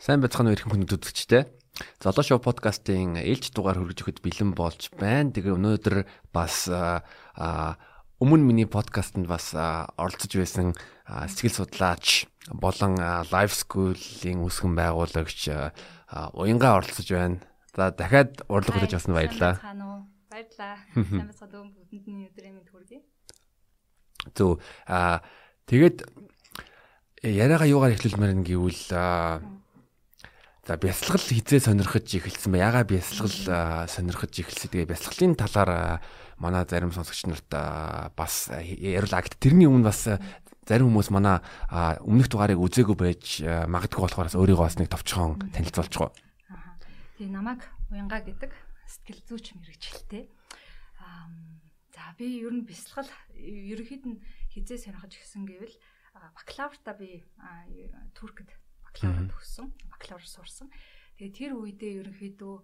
Сайн байцгаана уу эрхэм хүнд үзэгчтэй. Золоо шоу подкастын ээлж дугаар хөргөж өгөхөд бэлэн болж байна. Тэгээ өнөөдөр бас өмнө миний подкастт бас оролцож байсан сэтгэл судлаач болон live school-ийн үүсгэн байгуулагч уянгаа оролцож байна. За дахиад урлаг хүлээж авсан баярлалаа. Баярлалаа. Сайн байцгаана уу бүтэнд нь өдрийн мэнд хүргэе. Зөв. Аа тэгээд яриагаа юугаар эхлүүлмээр нь гэвэл за бясалгал хизээ сонирхож эхэлсэн ба ягаа бясалгал сонирхож эхэлсэн. Тэгээ бясалгалын талаар манай зарим сонсогч нарт бас яриулаа. Тэрний өмнө бас зарим хүмүүс манай өмнөх дугаарыг үзээгүй байж магадгүй болохоор өөрийгөө бас нэг товчхон танилцуулчих уу. Тэгээ намайг уянга гэдэг сэтгэл зүйч мэрэгчлээ. За би ер нь бясалгал ерөнхийд нь хизээ сонирхож эхэлсэн гэвэл бакалавртаа би Туркд бакалавр төгссөн, бакалавр сурсан. Тэгээ тэр үедээ ерөнхийдөө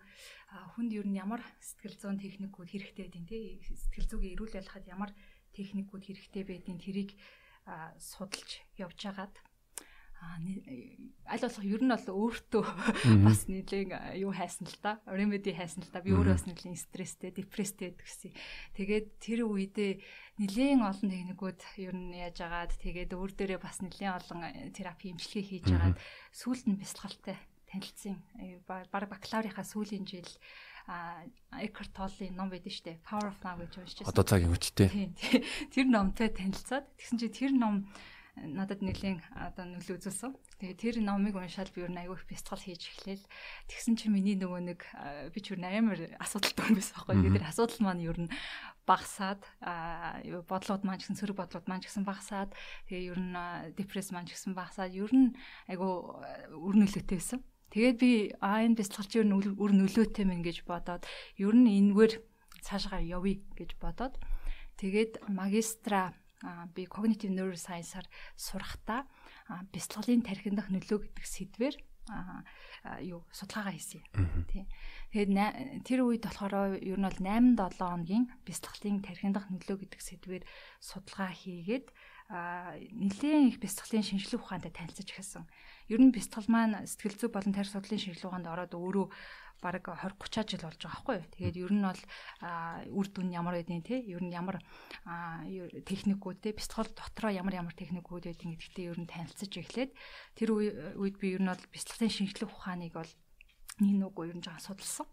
хүнд ер нь ямар сэтгэл зүйн техникүүд хэрэгтэй байдیں۔ Тэ сэтгэл зүгээ эрүүл байлгахад ямар техникүүд хэрэгтэй байдیں۔ Тэрийг судалж явж агаад э, аль болох ер нь бол өөртөө бас нэлийн юу хайсан л та ремеди хайсан л та би өөрөө бас нэлийн стресстэй депресстэй гэсэн. Тэгээд тэр үедээ нэлийн олон техникүүд ер нь яаж агаад тэгээд өөр дээрээ бас нэлийн олон терапи имчилгээ хийж агаад сүүлд нь бясалгалтай танилцсан. Бараг бакалаврынхаа сүүлийн жил Экхарт Толлын ном байдаг шүү дээ. Power of Now гэж уншиж байна. Одоо цагийн хүчтэй. Тийм. Тэр номтой танилцаад тэгсэн чинь тэр ном надад нэлийн одоо нөлөө үзүүлсэн. Тэгээ тэр номыг уншаад би юу аягүй их бяцгал хийж эхлэв. Тэгсэн чинь миний нөгөө нэг би ч юу амар асуудалтай юм байсан байхгүй. Тэгээд тэр асуудал маань юу н багасаад юу бодлууд маань гэсэн сөрөг бодлууд маань гэсэн багасаад тэгээ юу н депресс маань гэсэн багасаад юу н айгүй үр нөлөөтэй байсан. Тэгээд би аа энэ бяцгалч юу н үр нөлөөтэй мэн гэж бодоод юу н энэгээр цаашаа явъя гэж бодоод тэгээд магистра би cognitive neuroscience-аар сурахдаа бяцлаглалын тархиндах нөлөө гэдэг сэдвэр юу судалгаагаа хийсэн. Тий. Тэгээд тэр үед болохоор ер нь бол 8 7 хоногийн бяцлаглалын тархиндах нөлөө гэдэг сэдвэр судалгаа хийгээд нэлээд их бяцлаглалын шинжилгээ ухаантай танилцаж эхэлсэн. Ер нь бяцлал маань сэтгэл зүй болон тарих судлалын шинжилгээ ухаанд ороод өөрөө баг 20 30 жил болж байгаа байхгүй юу. Тэгээд ер нь бол үр дүн ямар байдیں۔ те ер нь ямар техникүүд те бяцлал дотроо ямар ямар техникүүд байдیں۔ гэдэгтээ ер нь танилцж эхлээд тэр үед би ер нь бол бяцлалын шинжлэх ухааныг бол нэг нүг ер нь жаа судалсан.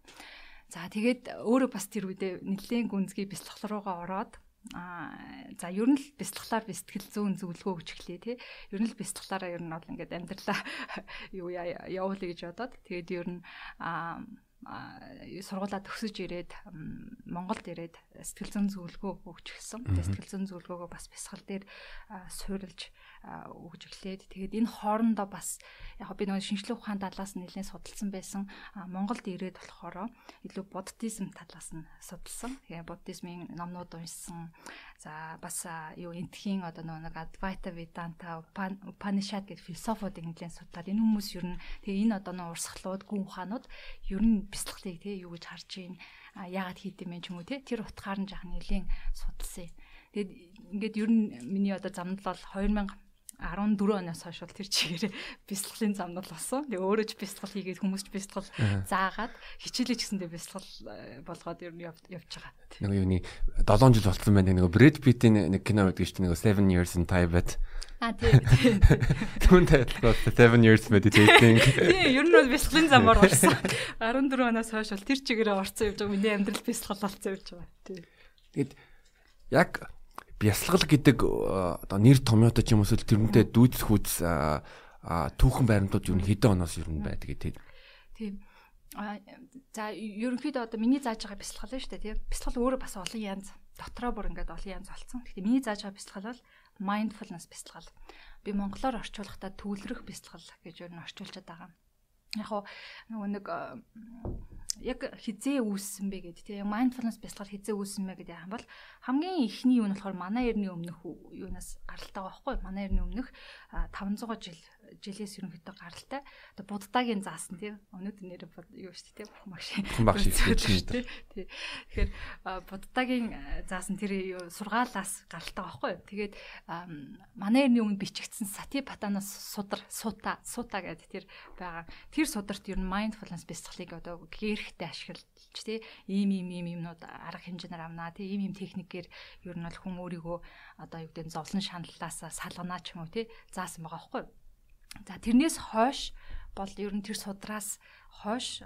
За тэгээд өөрөө бас тэр үедээ нэлээд гүнзгий бяцлах руугаа ороод а за ер нь л бяцлаглаар би сэтгэл зүйн зөвлөгөө өгч эхлэе тий. Ер нь л бяцлаглаараа ер нь бол ингээд амьдралаа юу явуулъя гэж бодоод тэгээд ер нь а сургуулаа төгсөж ирээд Монголд ирээд сэтгэл зүйн зөвлөгөө өгч гисэн. Сэтгэл зүйн зөвлөгөөгөө бас бясгал дээр суурилж өгж эхлээд тэгээд энэ хоорондоо бас яг би нэг шинжлэх ухаан талаас нь нэлээд судалсан байсан. Монголд ирээд болохоор илүү буддизм талаас нь судалсан. Тэгээ буддизмын номнууд уншсан. За бас юу энтхийн одоо нэг Advaita Vedanta Upanishad гэдэг философиудыг нэлээд судлаад энэ хүмүүс ер нь тэгээ энэ одоо нэг урсгалууд, гүн ухаанууд ер нь бяцлаглыг тий юу гэж харж байна. Яагаад хийдэм бэ ч юм уу тий тэр утгаар нь жаахан нэлийн судалсан. Тэгээд ингээд ер нь миний одоо замнал бол 2000 14 оноос хойш бол тэр чигээр бяцлаглалын замнал болсон. Тэгээ өөрөө ч бяцлал хийгээд хүмүүс ч бяцлал заагаад хичээлээ ч гэсэндээ бяцлал э, болгоод ер нь явж байгаа. Нэг юуны 7 жил болсон байна. Нэг Brad Pitt-ийн нэг кино байдаг шүү дээ. Нэг 7 years in Tibet. А тийм. Түүн тайлбар 7 years meditating. Тийм, ер нь бол бяцлаглалын замаар орсон. 14 оноос хойш бол тэр чигээрээ орсон явж байгаа. Миний амьдрал бяцлал болсон явж байгаа. Тийм. Тэгэд яг бясалгал гэдэг э, одоо нэр томьёотой ч юм уус тэрнтэй дүүц хүүц түүхэн байрантууд юу хэдэн оноос юу байдаг гэдэг. Тийм. За ерөнхийдөө одоо миний зааж байгаа бясалгал шүү дээ тийм. Бясалгал өөрөө бас олон янз дотроо бүр ингээд олон янз болсон. Гэхдээ миний зааж байгаа бясалгал бол mindfulness бясалгал. Би монголоор орчуулахдаа төвлөрөх бясалгал гэж өөр нь орчуулчихад байгаа. Яг нөгөө нэг яг хизээ үүссэн бэ гэдэг тийм mindfulness бясалгал хизээ үүссэн бэ гэдэг юм бол хамгийн ихний юу нь болохоор манай эртний өмнөх юунаас гаралтай байгаа байхгүй? Манай эртний өмнөх 500 жил жилээс ерөнхийдөө гаралтай. Одоо буддагийн заасан тий. Өнөөдөр нэр юу шүү дээ. Бүхэн багш. Бүхэн багш шүү дээ. Тэгэхээр буддагийн заасан тэр сургаалаас гаралтай байхгүй юу? Тэгээд манай эртний өмнө бичигдсэн сати патанаас судар суута суута гэдэг тэр байгаа. Тэр сударт ер нь mindfulness бясалгалыг одоо гээрхтэй ашиглаж тий. Ийм ийм ийм юмнууд арга хэмжээгээр авнаа тий. Ийм ийм техникээр ер нь бол хүн өөрийгөө одоо юу гэдэг зовлон шаналлаас салганаа ч юм уу тий. Заасан байгаа байхгүй юу? За тэрнээс хойш бол ер нь тэр судраас хойш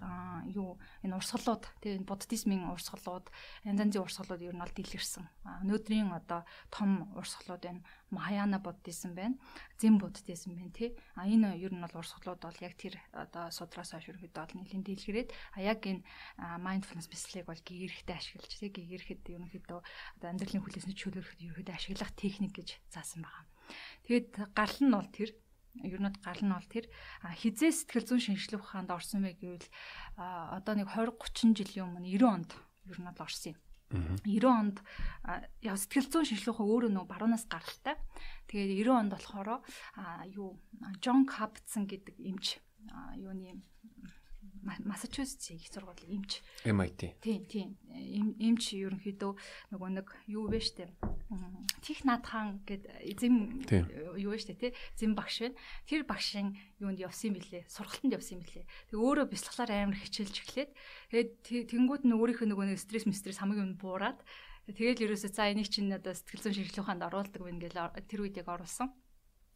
юу энэ урсгалууд тийм буддизмын урсгалууд янз янзын урсгалууд ер нь бол дэлгэрсэн. Өнөөдрийн одоо том урсгалууд энэ Махаяна буддизм байна. Зэн буддизм байна тий. А энэ ер нь бол урсгалууд бол яг тэр одоо судраас хойш ерөөдөө бол нэлийн дэлгэрээд а яг энэ mindfulness бяцлалыг бол гэгэрхтэй ашиглаж тий гэгэрхэд ерөнхийдөө одоо амьдралын хүлээсний чөлөөлөхөд ерөнхийдөө ашиглах техник гэж заасан байгаа. Тэгэд гал нь бол тэр ер нь гал нь бол тэр хизээ сэтгэл зүйн шинжилгээ ухаанд орсон бэ гэвэл одоо нэг 20 30 жилийн өмнө 90 онд ер нь бол орсон юм. 90 онд яа сэтгэл зүйн шинжилгээ ухаан өөрөө нөгөө баруунаас гаралтай. Тэгээд 90 онд болохоор юу Джон Капцен гэдэг эмч юуны Массачусетс их сургуулийн эмч. MIT. Тийм, тийм. Эмч ерөнхийдөө нөгөө нэг юу вэ штэ. Тих наадхан гэд эзэм юу вэ штэ тий. Зэм багш байна. Тэр багшийн юунд явсан билээ. Сургалтанд явсан билээ. Тэг өөрөө бяцлаглаар амар хичээлж эхлээд тэгээд тэнгууд нь өөрийнхөө нөгөө нэг стресс мистресс хамгийн өмнө буураад тэгэл ерөөсөө за энийг чинь одоо сэтгэл зүйн ухаанд оруулдаг байна гэж тэр үед яг оруулсан.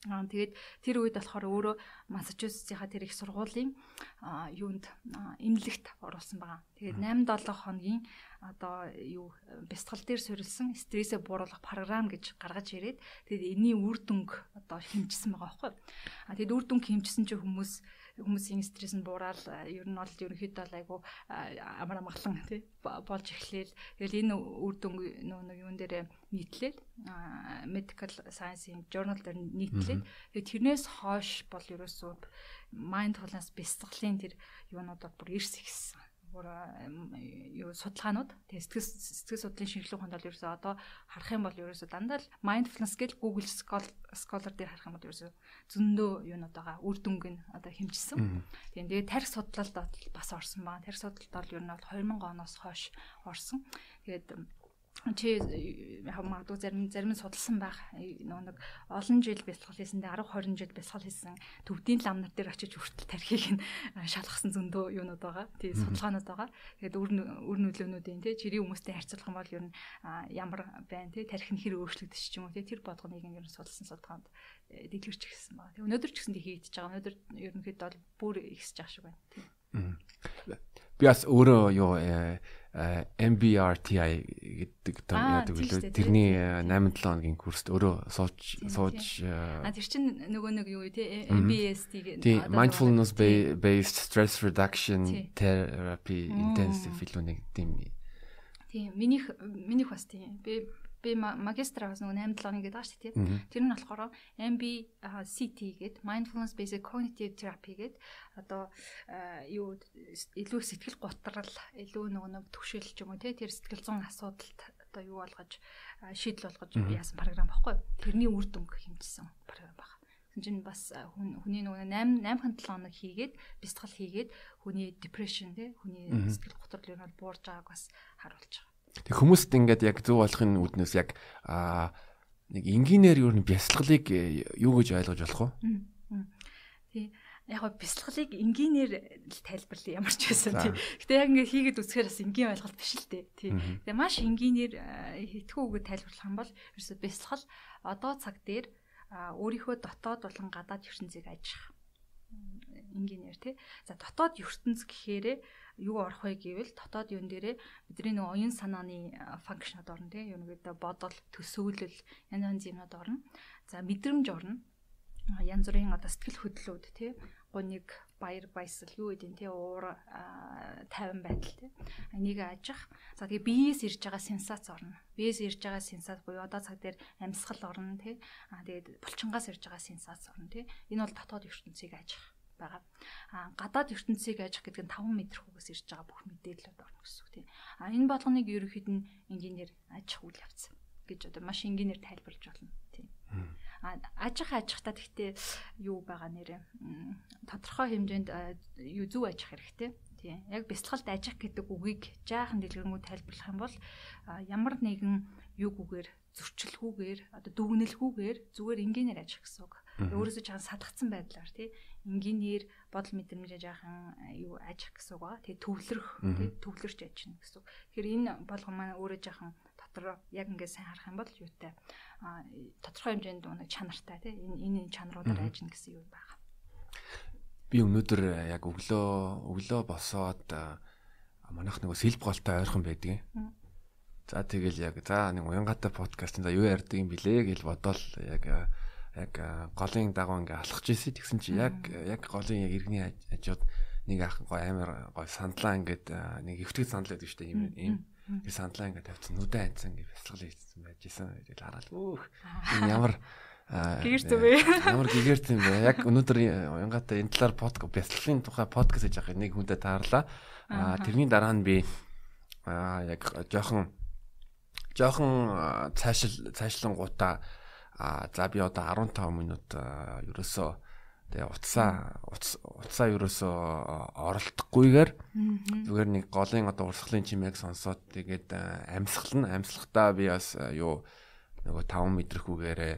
Аа тэгээд тэр үед болохоор өөрөө Массачусетсийнхаа тэр их сургуулийн юунд эмнэлэгт оруулсан байгаа. Тэгээд 8 7 хоногийн одоо юу бясалгал дээр суурилсан стрессээ бууруулах програм гэж гаргаж ирээд тэгээд энэний үр дүнг одоо хэмжсэн байгаа байхгүй. А тэгээд үр дүнг хэмжсэн чинь хүмүүс хүмүүсийн стресс нь буураад ер нь бол ерөнхийдөө л айгу амар амгалан тий болж эхлээл. Тэгэл энэ үр дүн нөө нэг юун дээр нийтлээд medical science-ийн journal дээр нийтлээд тэгээ тэрнээс хойш бол ерөөсөө mindfulness бясалгалын тэр юунуудад бүр ирс ихсэн юу судалгаанууд тэгээ сэтгэл сэтгэл судлалын шинжилгээ ухаанд бол ерөөсөө одоо харах юм бол ерөөсөө дандаа л mindfulness гэж Google Scholar дээр харах юм бол ерөөсөө зөндөө юунууд байгаа үр дүнг нь одоо хэмжсэн. Тийм тэгээ тарих судлалд бас орсон байна. Тарих судлалд бол ер нь бол 2000 оноос хойш орсон. Тэгээд чи яг магадгүй зарим зарим судалсан байх нөгөө нэг олон жил бясалгал хийсэндээ 10 20 жил бясалгал хийсэн төвдийн лам нар дээр очиж хүртэл тархийг нь шалгасан зөндөө юунууд байгаа. Тий судалгаанууд байгаа. Тэгээд үр үр нөлөөнүүдийн тий чирийн хүмүүстэй харьцуулах юм бол ер нь ямар байна тий тархи нь хэр өөрчлөгдөж ч юм уу тий тэр ер нь судалсан судалгаанд э, дэлгэрч гисэн байгаа. Тэг өнөөдөр ч гэсэн тий хийгдэж байгаа. Өнөөдөр ерөнхийдөө бол бүр ихсэж байгаа шиг байна. Тий. Би бас өөрөө юу э, MBRTI гэдэг том яадаг үлээ. Тэрний 8 7 хоногийн курст өөрөө сууж сууж А тэр чинь нөгөө нэг юу тий? MBST гэдэг mindfulness based stress reduction therapy intensive илүү нэг тийм. Тийм минийх минийх бас тийм. Би би магистр авсан нөгөө 8 7 хоногийн гэдэг шүү дээ. Тэр нь болохоор MBCT гэдэг mindfulness based cognitive therapy гэдэг одоо юу илүү сэтгэл готрал илүү нөгөө нэг төвшөлч юм уу те тэр сэтгэл зүйн асуудалд одоо юу болгож шийдэл болгож яасан програм баггүй. Тэрний үр дүнг хэмжсэн програм баг. Тэгсэн чинь бас хүний нөгөө 8 8 7 хоног хийгээд бясалгал хийгээд хүний depression те хүний сэтгэл готрол юу нь буурж байгааг бас харуулж байгаа. Тэг хүмүүст ингээд яг зөв болохын үүднээс яг аа нэг энгийнээр юу н бясалгалыг э, юу гэж ойлгож болох вэ? Тий. Яг гоо бясалгалыг энгийнээр тайлбарлая ямар ч байсан тий. Гэтэ яг ингээд хийгээд үзэхээр бас энгийн ойлголт биш л дээ. Тий. Тэгээ маш энгийнээр хитгэн үгээр тайлбарлах юм бол ерөөсө бясалгал одоо цаг дээр өөрийнхөө дотоод болон гадаад ертөнцийг ажих энгийнээр тий. За дотоод ертөнц гэхээрээ юу орох вэ гэвэл дотоод юун дээрээ бидний нэг оюун санааны функшнод орно тийм нэгдэ бодол төсөөлөл янз янз юмнууд орно. За мэдрэмж орно. Янз бүрийн одоо сэтгэл хөдлөлүүд тийм гуниг баяр баясгал юу гэдэг нь тий уур тайван байдал тий энийг ажих за тэгээ биеэс ирж байгаа сенсац орно. Биеэс ирж байгаа сенсац буюу одоо цаг дээр амьсгал орно тий а тэгээд булчингаас ирж байгаа сенсац орно тий энэ бол дотоод ертөнцийг ажих байгаа. А гадаад ертөнцийг ажих гэдэг нь 5 м хүүгээс ирж байгаа бүх мэдээлэлүүд орно гэсэн үг тийм. А энэ болгоныг ерөөхдөө инженеэр ажих үйл явц гэж одоо маш инженеэр тайлбарлаж болно тийм. ажих ажихтаа гэхдээ юу байгаа нэрэ тодорхой хэмжээнд юу зүв ажих хэрэгтэй. Тийм. Яг бяцлагалд ажих гэдэг үгийг жаахан дэлгэрэнгүй тайлбарлах юм бол ямар нэгэн юугүйгээр зөрчилгүйгээр одоо дүгнэлгүйгээр зүгээр энгийнээр ажих гэсэн үг. Өөрөөсөө жаахан садгцсан байдлаар тий. Энгийнээр бодол мэдрэмж жаахан юу ажих гэсэн үг ба. Тэгээ төвлөрөх тий төвлөрч ажина гэсэн үг. Тэгэхээр энэ болгон маань өөрөө жаахан дотор яг ингээд сайн харах юм бол юутай? А тодорхой хэмжээнд нэг чанартай тий. Энэ энэ чанаруудаар ажина гэсэн юм байна би өнөөдөр э, яг өглөө өглөө босоод э, манайх нөгөө сэлб голтой ойрхон байдаг. За тэгэл яг за нэг уянгатай подкастын за юу ярьдаг юм блэ гэж бодоол яг э, яг голын дагуу ингээ алхаж ирсэн. Тэгсэн чи яг яг голын яг иргэний хажууд нэг ах гой амар гой сандлаа ингээд нэг эвтгэл сандал байдаг дээ юм ийм би сандлаа ингээ тавьсан нүдэн анцсан ингээ бясалгал хийсэн байж исэн. Тэгэл хараад өөх ямар Гэгэрт үү? Ямар гэгэрт юм бэ? Яг өнөөдөр уянгатай энэ талаар подкаст бяцлагын тухай подкаст хийж байгаа нэг хүнтэй таарлаа. Аа тэрний дараа нь би яг жоохон жоохон цаашил цаашлангуудаа аа за би одоо 15 минут ерөөсөө тэгээ утсаа утсаа ерөөсөө оролдохгүйгээр зүгээр нэг голын одоо урсгалын чимээг сонсоод тэгээд амьсгал нь амьслахтаа би бас юу нөгөө 5 мэдрэхүүгээрээ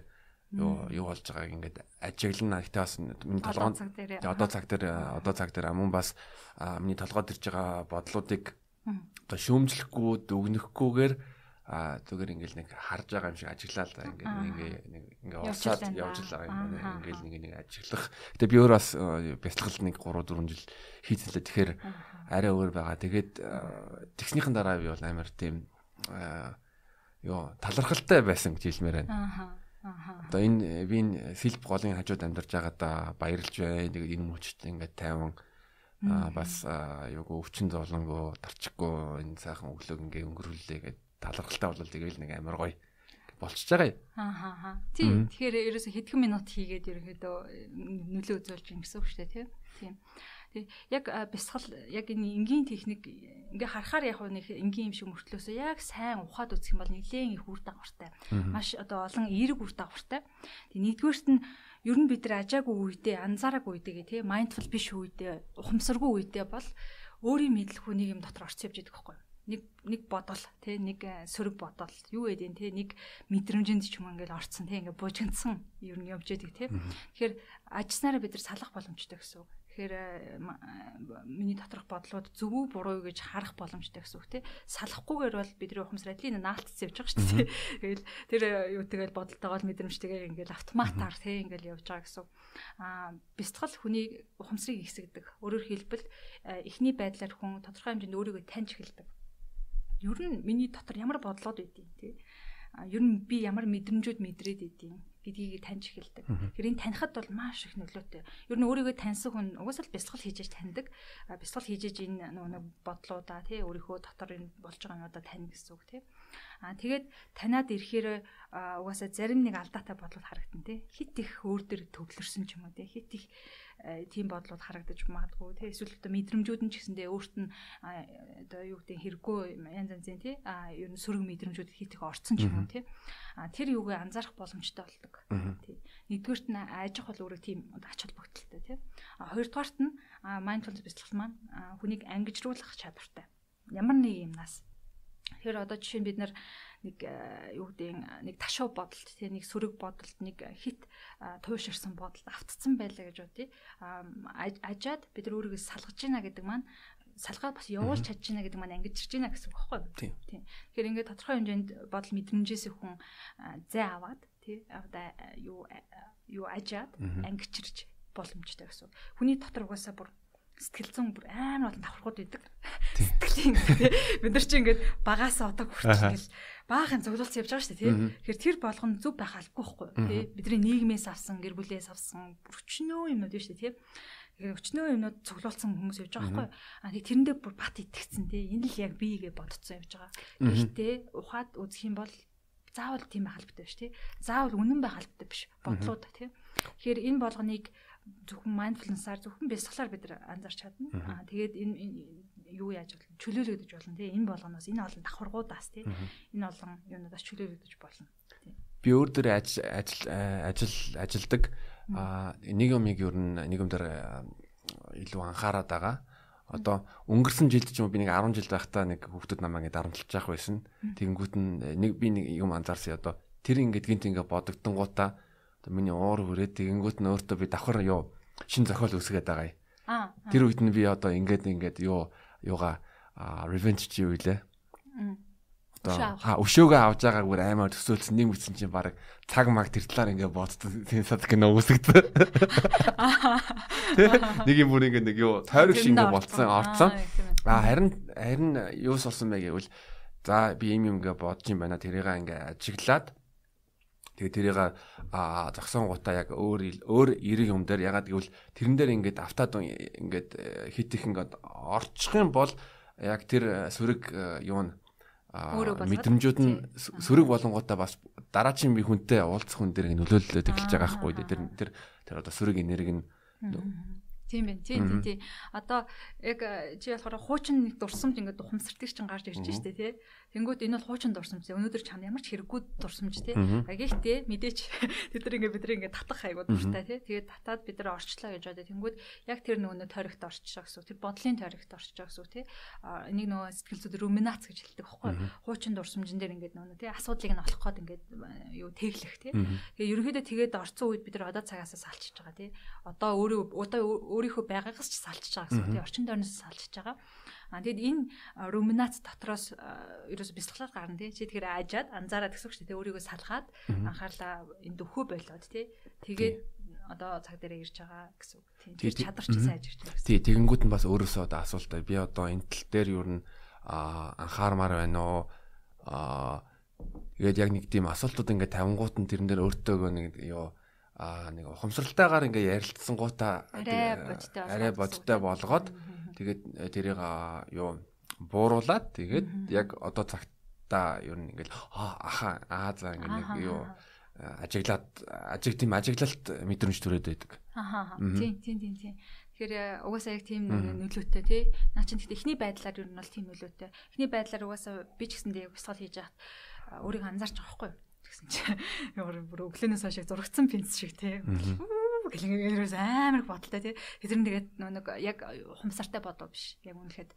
юу юу болж байгааг ингээд ажиглана. Гэтэ бас миний толгойд одоо цаг дээр одоо цаг дээр. Мөн бас миний толгойд ирж байгаа бодлуудыг одоо шүүмжлэхгүй дүгнэхгүйгээр а зүгээр ингээл нэг харж байгаа юм шиг ажиглаа л да ингээ ингээ нэг ингээ уусаад явж л байгаа юм байна ингээл нэг нэг ажиглах. Гэтэ би өөр бас бяцлал нэг 3 4 жил хийцэлээ. Тэгэхээр арай өөр байгаа. Тэгээд тэгснийхэн дараа би бол амар тийм ёо талархалтай байсан гэж хэлмээр байна. Аа Одоо энэ би энэ сэлб голын хажууд амьдарч байгаадаа баярлж байна. Тэгээд энэ мөчт ингээд тайван аа бас юугүй өвчин зовлонгоо тарчихгүй энэ сайхан өглөөг ингээ өнгөрүүлээ гэд талархалтай бол тэгэл нэг амар гоё болчихж байгаа юм. Аа аа. Тийм. Тэгэхээр ерөөсө хэдхэн минут хийгээд ерөөдөө нөлөө үзүүлж юм гэсэн үг шүү дээ, тийм. Тэг яг бясгал яг энэ энгийн техник ингээ харахаар яг нэг энгийн юм шиг мөртлөөсөө яг сайн ухаад үзэх юм бол нэлээд их үр дагавартай. Маш одоо олон эерэг үр дагавартай. Тэг нэгдүгээрт нь ер нь бид нар ажаагүй үедээ анзаараагүй үедээ тий майндфул биш үедээ ухамсаргүй үедээ бол өөрийн мэдлэх үнийг юм дотор орц явж идэх байхгүй нэг нэг бодол тий нэг сөрөг бодол юу гэдэг тий нэг мэдрэмжинд ч юм ингээл орцсон тий ингээ бужигдсан ер нь явж идэг тий тэгэхээр ажилласнараа бид нар салах боломжтой гэсэн үг Тэгэхээр э, э, миний доторх бодлууд зөв үү буруу гэж харах боломжтой гэсэн үг тий. Салахгүйгээр бол бидний ухамсар адлын наалтц явж байгаа шүү дээ. Тэгэл тэр э, юу тэгэл бодолтойгоо мэдрэмжтэйгээ ингээл автоматар тий ингээл явж байгаа гэсэн. Аа бэлтгэл хүний ухамсарыг ихсэгдэг. Өөрөөр хэлбэл эхний байдлаар хүн тодорхой хэмжээнд өөрийгөө таньж эхэлдэг ер нь миний дотор ямар бодлоод байдیں۔ Тэ. Ер нь би ямар мэдрэмжүүд мэдрээд байдیں гэдгийг таньж эхэлдэг. Тэр энэ танихад бол маш их нөлөөтэй. Ер нь өөрийгөө таньсан хүн угаасаа л бясалгал хийж таньдаг. Бясалгал хийж энэ нэг бодлуудаа тий өөрийнхөө дотор энэ болж байгаа юмудаа тань гэсэн үг тий. Аа тэгээд танаад ирэхээр угаасаа зарим нэг алдаатай бодлол харагдан тий. Хит их өөр төр төвлөрсөн ч юм уу тий. Хит их тийм бодлууд харагдаж магадгүй. Тий эсвэл одоо мэдрэмжүүд нь ч гэсэндээ өөрт нь одоо юу гэдэг хэрэггүй янз янзын тий а ер нь сөрөг мэдрэмжүүд хит их орцсон ч юм уу тий а тэр юуг анзаарах боломжтой болдог. Тий. Нэгдүгээрт нь ажих бол өөрөө тийм ач холбогдолтой тий а хоёрдугаарт нь mindfulness бяцлал маань хүнийг ангижруулах чадвартай. Ямар нэг юмнаас тэгэхээр одоо жишээ нь бид нар нэг э, юу гэдэг нэг ташуу бодолд тий нэг сөрөг бодолд нэг хит тууширсан бодолд автцсан байлаа гэж бодъё. Ажаад бид нар өөрийгөө салгаж гинэ гэдэг маань салгаад бас явуулж чадж гинэ гэдэг маань ангиж ирж гинэ гэсэн үг байхгүй юу? Тийм. Тэгэхээр ингээд тодорхой хэмжээнд бодол мэдрэмжээс хүн зай аваад тий одоо юу юу ажаад ангичирч боломжтой гэсэн. Хүний дотор угаасаа бүр сэтгэл зүйн бүр амар олон давхархууд байдаг. Сэтгэлийн бид нар чи ингээд багаас одоо хүртэл баахан зөвлөлт явж байгаа шүү дээ тийм. Тэгэхээр тэр болгоно зүв байх албагүй байхгүй тийм. Бидний нийгмээс авсан, гэр бүлээс авсан өчнөө юмнууд шүү дээ тийм. Тэгэхээр өчнөө юмнууд цуглуулсан хүмүүс явж байгаа байхгүй. А тийм тэрэндээ бүр бат итгэцэн тийм. Энэ л яг би гэж бодцсон явж байгаа. Гэхдээ ухаад үзэх юм бол заавал тийм байх албатай биш тийм. Заавал үнэн байх албатай биш бодлууд тийм. Тэгэхээр энэ болгоныг зөвхөн mindfulness-аар зөвхөн бясалгалаар бид анзаарч чадна. Аа тэгээд энэ юу яаж болно? Чөлөөлөгдөж болно тий. Энэ болгоноос энэ олон давхаргуудаас тий. Энэ олон юунаас чөлөөлөгдөж болно. Тий. би өөр дөр ажил ажил ажилдаг нэг юмыг ер нь нэг юм дээр илүү анхаарат байгаа. Одоо өнгөрсөн жилд ч юм би нэг 10 жил байхдаа нэг хүүхдүүд намайг ингэ дарамтлаж явах байсан. Тэгэнгүүт нь нэг би нэг юм анзаарсан одоо тэр ингээд гинт ингээд бодогдонгуудаа одоо миний уур хүрээд тэгэнгүүт нь өөртөө би давхар юу шин зохиол үсгээд байгаа юм. Аа. Тэр үед нь би одоо ингээд ингээд юу юугаа revenge чи юу илээ. Одоо ха өшөөгөө авж байгаа бүр аймаар төсөөлсөн. Нэг мэдсэн чинь баг цаг маг тэр талаар ингээ бодсон тийм сад кино үсгдээ. Нэг юм бүр ингээ нэг юу тойрог шиг ингээ болцсон орцсон. А харин харин юу сурсан бэ гэвэл за би юм юм ингээ бодож юм байна. Тэрийг ингээ ажиглаад тэгээ тэрийг а зогсон гутаа яг өөр өөр эрэг юм дээр ягаад гэвэл тэрэн дээр ингээд автаад ингээд э, хит их ингээд орчих юм бол яг тэр сүрэг юу нь мэдрэмжүүд нь сөрөг болонгуудаа бас дараачийн би хүнтэй уулзах хүн дээр нөлөөлөлөд эхэлж байгаа байхгүй тэр тэр тэр одоо сөрөг энерги нь Тийм байх. Тийм тийм. Одоо яг чи болохоор хуучин нэг дурсамж ингээд ухамсартыг чинь гарч ирж штэ тий. Тэнгүүд энэ бол хуучин дурсамж. Өнөөдөр чанд ямар ч хэрэггүй дурсамж тий. Гэхдээ мэдээч тэд нар ингээд бид нар ингээд татах хайгууд дуртай тий. Тэгээд татаад бид нар орчлоо гэж бодоо. Тэнгүүд яг тэр нөгөө тойрогт орчихоо гэсэн. Тэр бодлын тойрогт орчихоо гэсэн тий. Энийг нөгөө сэтгэл зүйд руминац гэж хэлдэг байхгүй. Хуучин дурсамжин дээр ингээд нөгөө тий асуудлыг нь олох гээд ингээд юу тэглэх тий. Тэгээд ерөнхийдөө тэгээд орцсон үед бид нар одоо цагаасаа салчиж байгаа тий. Одоо өөрөө одоо өөрийнхөө байгаагаас ч салчиж байгаа гэсэн тийм орчин тойрноос салчиж байгаа. А тэгэд энэ руминац дотроос ерөөс бясалгалаар гарна тий. Чи тэгэхээр аажаад анзаараад гэсэн үг шүү дээ. Өөрийгөө салгаад анхаарлаа энд өхөө болоод тий. Тэгээд одоо цаг дээр ирж байгаа гэсэн үг. Тийм чадвар ч сайн ажиж байна. Тий, тэгэнгүүт нь бас өөрөөсөө одоо асуултаа би одоо энэ тал дээр юу н анхаармаар байна уу? Аа тэгээд яг нэг тийм асуултууд ингээд тавингууд нь тэрэн дээр өөртөө нэг юу аа нэг ухамсралтайгаар ингээ ярилцсан гуута арай бодтой болгоод тэгээд э, тэрийг юу бууруулад тэгээд яг одоо цагта ер нь ингээл аха аа за ингээ нэг юу ажиглаад ажиг тийм ажиглалт мэдрэмж төрөөд байдаг. Аа тийм тийм тийм тийм. Тэгэхээр э, угаасаа яг тийм нөлөөтэй тий. Наа чинь гэхдээ эхний байдлаар ер нь бол тийм нөлөөтэй. Эхний байдлаар угаасаа би ч гэсэндээ яг бясалгал хийж яхад өөрийгөө анзаарч байгаа байхгүй юу? Гэсэн чи. Ямар бүр өглөөнөөс хойш зургацсан пинц шиг тий гэлээс амар их бодолтой тий тэр нь тэгээд нэг яг хумсартай бодоо биш. Яг үнэхээр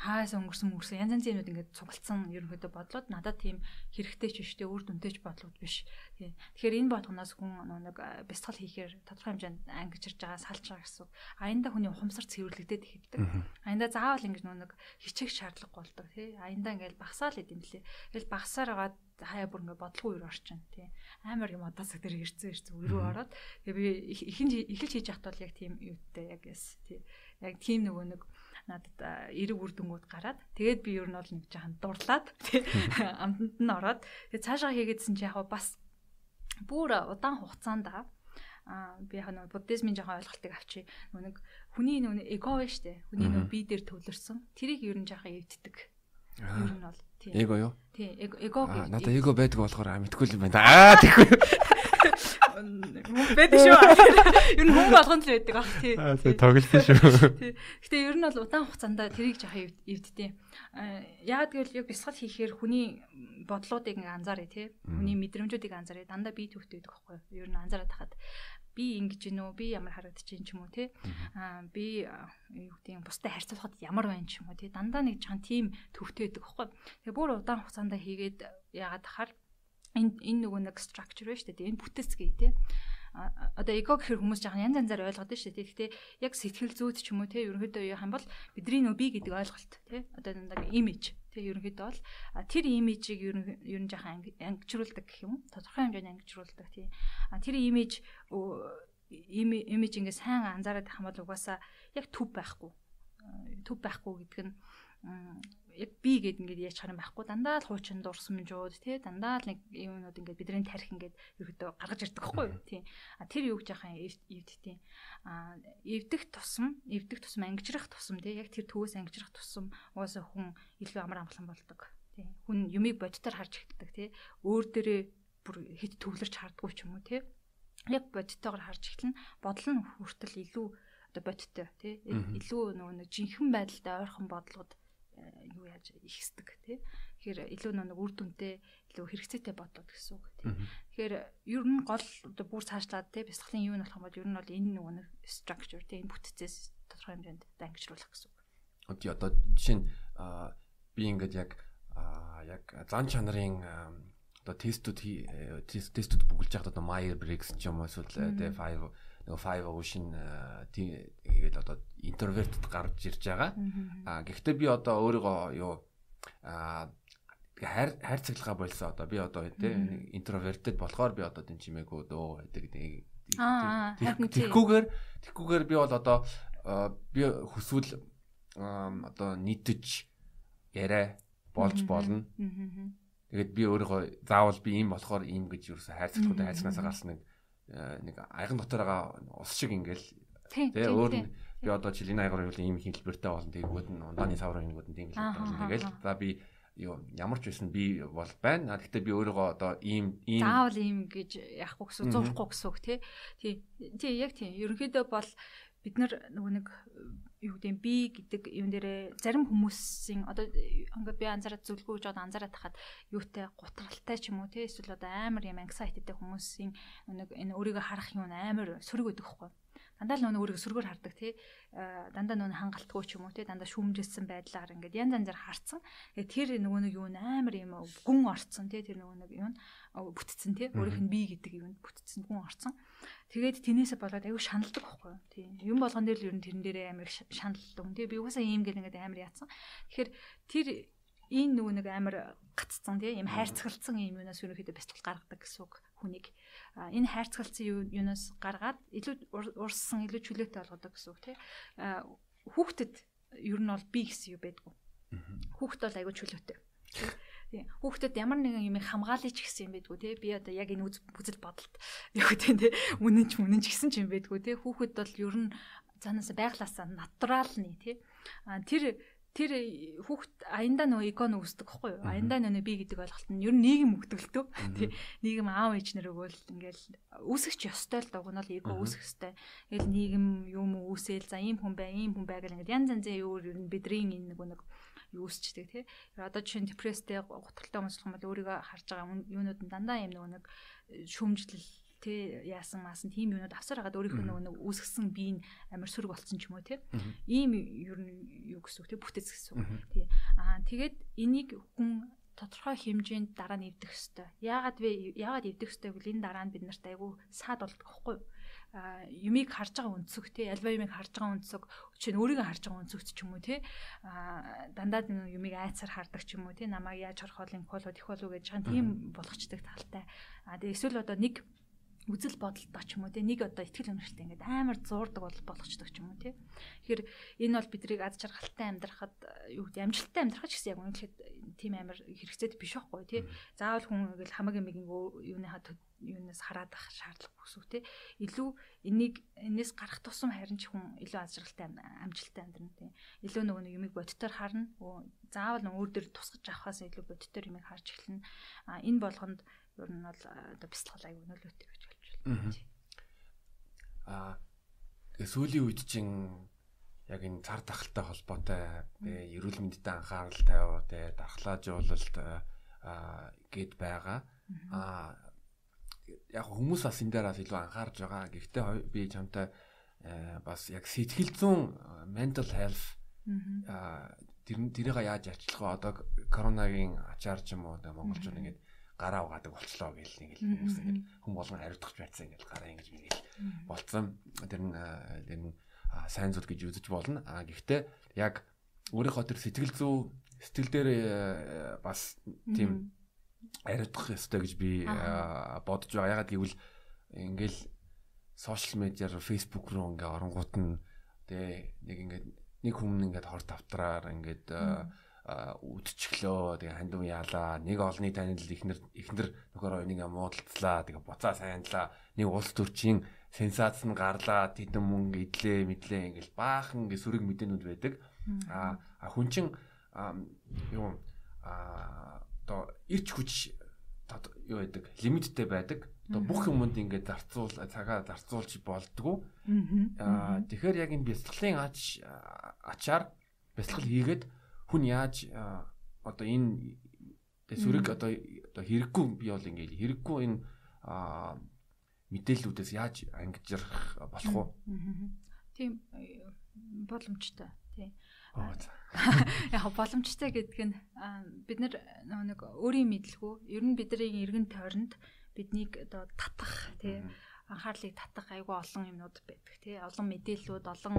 хаас өнгөрсөн мөрсөн янз янзын юмуд ингээд цугалцсан ерөнхийдөө бодлоод надад тийм хэрэгтэй ч биш тий үр дүнтэй ч бодлууд биш. Тий. Тэгэхээр энэ бодгоноос хүн нэг бясалгал хийхээр тодорхой хэмжээнд ангижирж байгаа салж байгаа гэсэн аянда хүний ухамсар цэвэрлэгдээд ихэвдэг аянда заавал ингэж нэг хичээх шаардлага болдог тий. Аянда ингээд багсаал идэм лээ тэгэл багсаар агаад хаяа бүр ингээ бодлого үер орчин тий. Амар юм одоосаг дээр ирцэн ирцэн өрөө ороод тэгээ би ихэнд эхэлж хийж яхад бол яг тийм юутай яг яс тий. Яг тийм нөгөө нэг надад эрэг үр дүнгууд гараад тэгээд би ер нь бол нэг жахан дурлаад тий амтанд нь ороод тэгээ цаашаа хийгээдсэн чи яг бас бүр удаан хугацаанд а би яг нэг буддизмын жоохон ойлголтыг авчи. Нэг хүний нэг эго байна штэ хүний нэг бие дээр төвлөрсөн. Тэрийг ер нь жоохон эвддэг ер нь бол Эго юу? Тий, эго. Надаа эго байдаг болохоор мэдгүй юм байна. Аа тэггүй. Байдаг шүү. Ер нь хүн болгонд л байдаг ах тий. Аа тоглосон шүү. Тий. Гэтэ ер нь бол удаан хугацаанд тэрийг жахаа эвддээ. Яагаад гэвэл яг бясалгал хийхээр хүний бодлоодыг анзааръя тий. Хүний мэдрэмжүүдийг анзааръя. Дандаа бие төвтэй байдаг байхгүй юу? Ер нь анзаараад тахад би ингэж гин үү? Би ямар харагдаж гин ч юм уу те аа би юу гэдэг бустай харьцуулахад ямар байна ч юм уу те дандаа нэг чан тим төвтэй байдаг байхгүй тэгээ бүр удаан хугацаанд хийгээд яагаад тахаар? Энэ энэ нөгөө нэг structure байна шүү дээ энэ бүтээцгээ те одоо эго гэхэр хүмүүс жаахан янз янзаар ойлгоод шүү дээ. Гэхдээ яг сэтгэл зүйд ч юм уу те ерөнхийдөө юу хам бол бидний нөө би гэдэг ойлголт те одоо нэг имиж те ерөнхийдөө бол тэр имижийг ер нь жаахан ангижруулдаг гэх юм. Тодорхой хэмжээнд ангижруулдаг тий. Тэр имиж имиж ингээ сайн анзаараад байх юм бол угаасаа яг төв байхгүй. Төв байхгүй гэдэг нь би гэд ингээд яаж харах юм байхгүй. Дандаа л хуучин дурсамжууд тий дандаа л нэг юмнууд ингээд бидний тарих ингээд ерөөдөө гаргаж ирдэг байхгүй юу? Тий. А тэр юу гэж яхаа эвдтий а эвдэх тусам эвдэх тусам ангижрах тусам тий яг тэр төвөөс ангижрах тусам угаасаа хүн илүү амар амгалан болдог. Тий. Хүн юмыг бодитоор харж эхэлдэг тий өөр дээрээ бүр хит төвлөрч хардггүй ч юм уу тий яг бодитоогоор харж эхэлнэ. Бодол нь хүртэл илүү одоо бодиттой тий илүү нөгөө нэг жинхэнэ байдалтай ойрхон бодлогод юу яаж ихсдэг тий. Тэгэхээр илүү нэг үр дүнтэй илүү хэрэгцээтэй бодоод гэсэн үг тий. Тэгэхээр ер нь гол одоо бүр цаашлаад тий бясалгалын юу нь болох юм бол ер нь бол энэ нөгөө нэг structure тий энэ бүтцээс тодорхой хэмжээнд ангижруулах гэсэн үг. Одоо одоо жишээ нь би ингээд яг яг зан чанарын одоо тестүүд тестүүд бүгэлж яхад одоо Meyer Briggs ч юм уу эсвэл тэ 5 нөгөө 5 Ocean тэгээд одоо интровертэд гарч ирж байгаа. А гэхдээ би одоо өөрийгөө юу а хайр хайр цэглэгээ болсон одоо би одоо тэ интровертэд болохоор би одоо тийм чимээгүй дөө гэдэг тэгхгүйгээр тэгхгүйгээр би бол одоо би хүсвэл одоо нийтж яриа болж болно. Тэгээд би өөрийгөө заавал би ийм болохоор ийм гэж юусэн хайрцагтуудаа хайрцагнасаа гарсан нэг нэг аяган дотор байгаа ус шиг ингээл тэгээ өөр нь би одоо жилийн аягаар юу ийм хэлбэртэй болно тэгвэл нь ундааны саврын нэгүүд нь тийм хэлбэртэй болно тэгэл за би юу ямар ч байсан би бол байна. Гэхдээ би өөрийгөө одоо ийм ийм заавал ийм гэж яахгүй гэсэн зурхгүй гэсэн үг тий. Тий яг тий. Ерөнхийдөө бол бид нар нөгөө нэг юу гэдэг би гэдэг юм дээрээ зарим хүмүүсийн одоо ингээд би анзаараад зөвлөгөө гэж одоо анзаараад тахад юутай гутралтай ч юм уу те эсвэл одоо амар юм anxiety-тэй хүмүүсийн нэг энэ өөрийгөө харах юм амар сөрөг өгдөг хгүй дандаа л нөгөө өөрийгөө сөргөөр хардаг тий дандаа нөгөө хангалтгүй ч юм уу тий дандаа шүүмжилсэн байдлаар ингээд янз янзаар харцсан. Тэр нөгөө нэг юу амар юм гүн орцсон тий тэр нөгөө нэг юу бүтцэн тий? Өөрийнх нь би гэдэг юунд бүтцэн гүн орцсон. Тэгээд тэнээсээ болоод аюу шаналдаг байхгүй тий. Юм болгон дээр л ер нь тэрэн дээрээ амар шаналдаг тий? Би угаасаа ийм гэл ингээд амар яатсан. Тэгэхээр тэр энэ нөгөө нэг амар гаццсан тий? Юм хайрцагалцсан юм юунаас ерөнхийдөө бяцлал гаргадаг гэсэн үг хүнийг. Энэ хайрцагалцсан юунаас гаргаад илүү урссан илүү чөлөөтэй болгодог гэсэн үг тий? Хүүхдэд ер нь бол би гэсэн юу байдгүй. Хүүхд бол айгүй чөлөөтэй тий хүүхдэд ямар нэгэн юм хамгаалъя ч гэсэн юм байдгүй тий би одоо яг энэ үзэл бодолд яг тий үнэн ч үнэн ч гэсэн ч юм байдгүй тий хүүхэд бол ер нь цаанаас байглаасаа натурал нь тий тэр тэр хүүхд аяндаа нөгөө икон үүсдэг байхгүй юу? Аяндаа нөгөө би гэдэг ойлголт нь ер нь нийгэм өгдөгтөө. Тий. Нийгэм аав ээж нар өгөөл ингээл үүсгэж ёстой л дагуу нь л эго үүсэх ёстой. Ингээл нийгэм юм үүсээл за ийм хүн бай, ийм хүн бай гэл ингээд янз янзын өөр ер нь бидний энэ нөгөө нэг юу өсчдэг тий. Одоо жишээ нь депресстэй гутралтай хүмүүс бол өөрийгөө харж байгаа юунууд нь дандаа юм нэг шүмжлэл тэ яасан маасан тийм юмуд авсаар хагаад өөрийнхөө нөгөө нэг үүсгэсэн бие нь амар сүрэг болцсон ч юм уу те. Ийм ер нь юу гэсэн үг те бүтэц гэсэн үг тий аа тэгээд энийг хүн тодорхой хэмжээнд дараа нь эвдэх хэвээр яагаад вэ? Яагаад эвдэх хэвээр гэвэл энэ дараа нь бид нарт айгүй саад болдог байхгүй юу юмыг харж байгаа өнцөг тий альва юмыг харж байгаа өнцөг чинь өөрийгөө харж байгаа өнцөгт ч юм уу тий дандаа юмыг айцаар хардаг ч юм уу тий намайг яаж бол юм болоо их болов гэж байгаа тийм болгочдөг талтай. А эсвэл одоо нэг үзэл бодолтой ч юм уу те нэг одоо ихтгэл өнөштэй ингээд амар зуурдаг бол болгочдөг ч юм уу те. Тэгэхээр энэ бол биднийг аз жаргалтай амьдрахад юу гэдэг амжилттай амьдрах гэсэн яг үнэхээр тийм амар хэрэгцээд биш байхгүй те. Заавал хүн ингээл хамаг эмигийн юуныхаа юунаас хараад ах шаардлагагүй үг те. Илүү энийг энэс гарах тусам харин ч хүн илүү аз жаргалтай амжилттай амьдрна те. Илүү нөгөө нэг юмыг бодтоор харна. Заавал өөр дөр тусгаж авахаас илүү бодтоор юмыг харж эхэлнэ. А энэ болгонд ер нь бол одоо бяцлал аяг өнөөлөтэй гэж Аа сүүлийн үед чинь яг энэ цар тахалтай холбоотой эрүүл мэндэд анхаарал тавиа тэгээ дархлаажуулалт аа гээд байгаа. Аа яг хүмүүс бас энэ дээр бас илүү анхаарж байгаа. Гэхдээ би чамтай бас яг сэтгэл зүйн mental health аа тэр тэрийг яаж арчлах вэ? Одоо коронагийн ачаар ч юм уу монголчууд ингээд гараа угаадаг болчлоо гэл нэг л хүмүүс ингэ хүм болгон хариуцах байсан ингэ гараа ингэж мэгэл болцсон. Тэр нь тэр нь сайн зүйл гэж үзэж болно. А гэхдээ яг өөрийнхөө тэр сэтгэл зүй сэтгэл дээр бас тийм ариутгах ёстой гэж би бодож байгаа. Ягаад гэвэл ингээл сошиал медиар Facebook руу ингээ оронгууд нь тэгээ нэг ингээд нэг хүн ингээд хорт автраар ингээд үдчихлөө тэгээ хандив яалаа нэг олны танил ихнэр ихнэр нөхөр хоёрыг муудалцлаа тэгээ буцаа сайнлаа нэг улс төрчийн сенсац нь гарлаа тэдэн мөнгө идлээ мэдлээ ингээл баахан гэ сүрэг мэдээнүүд байдаг. А хүн чин юу а одоо ирч хүч юу байдаг лимиттэй байдаг. Одоо бүх юмд ингээд зарцуул цагаа зарцуулж болдгоо. Аа тэгэхээр яг энэ бясалгалын ач ачаар бясалгал хийгээд хүн яаж одоо энэ сүрэг одоо одоо хэрэггүй би бол ингээд хэрэггүй энэ мэдээллүүдээс яаж ангижрах болох вэ? Тийм боломжтой. Тийм. Яг боломжтой гэдг нь бид нар нэг өөрийн мэдлгүй ер нь бидний эргэн тойронд биднийг одоо татах тий анхаарлыг татах айгүй олон юмнууд байдаг тий олон мэдээллүүд олон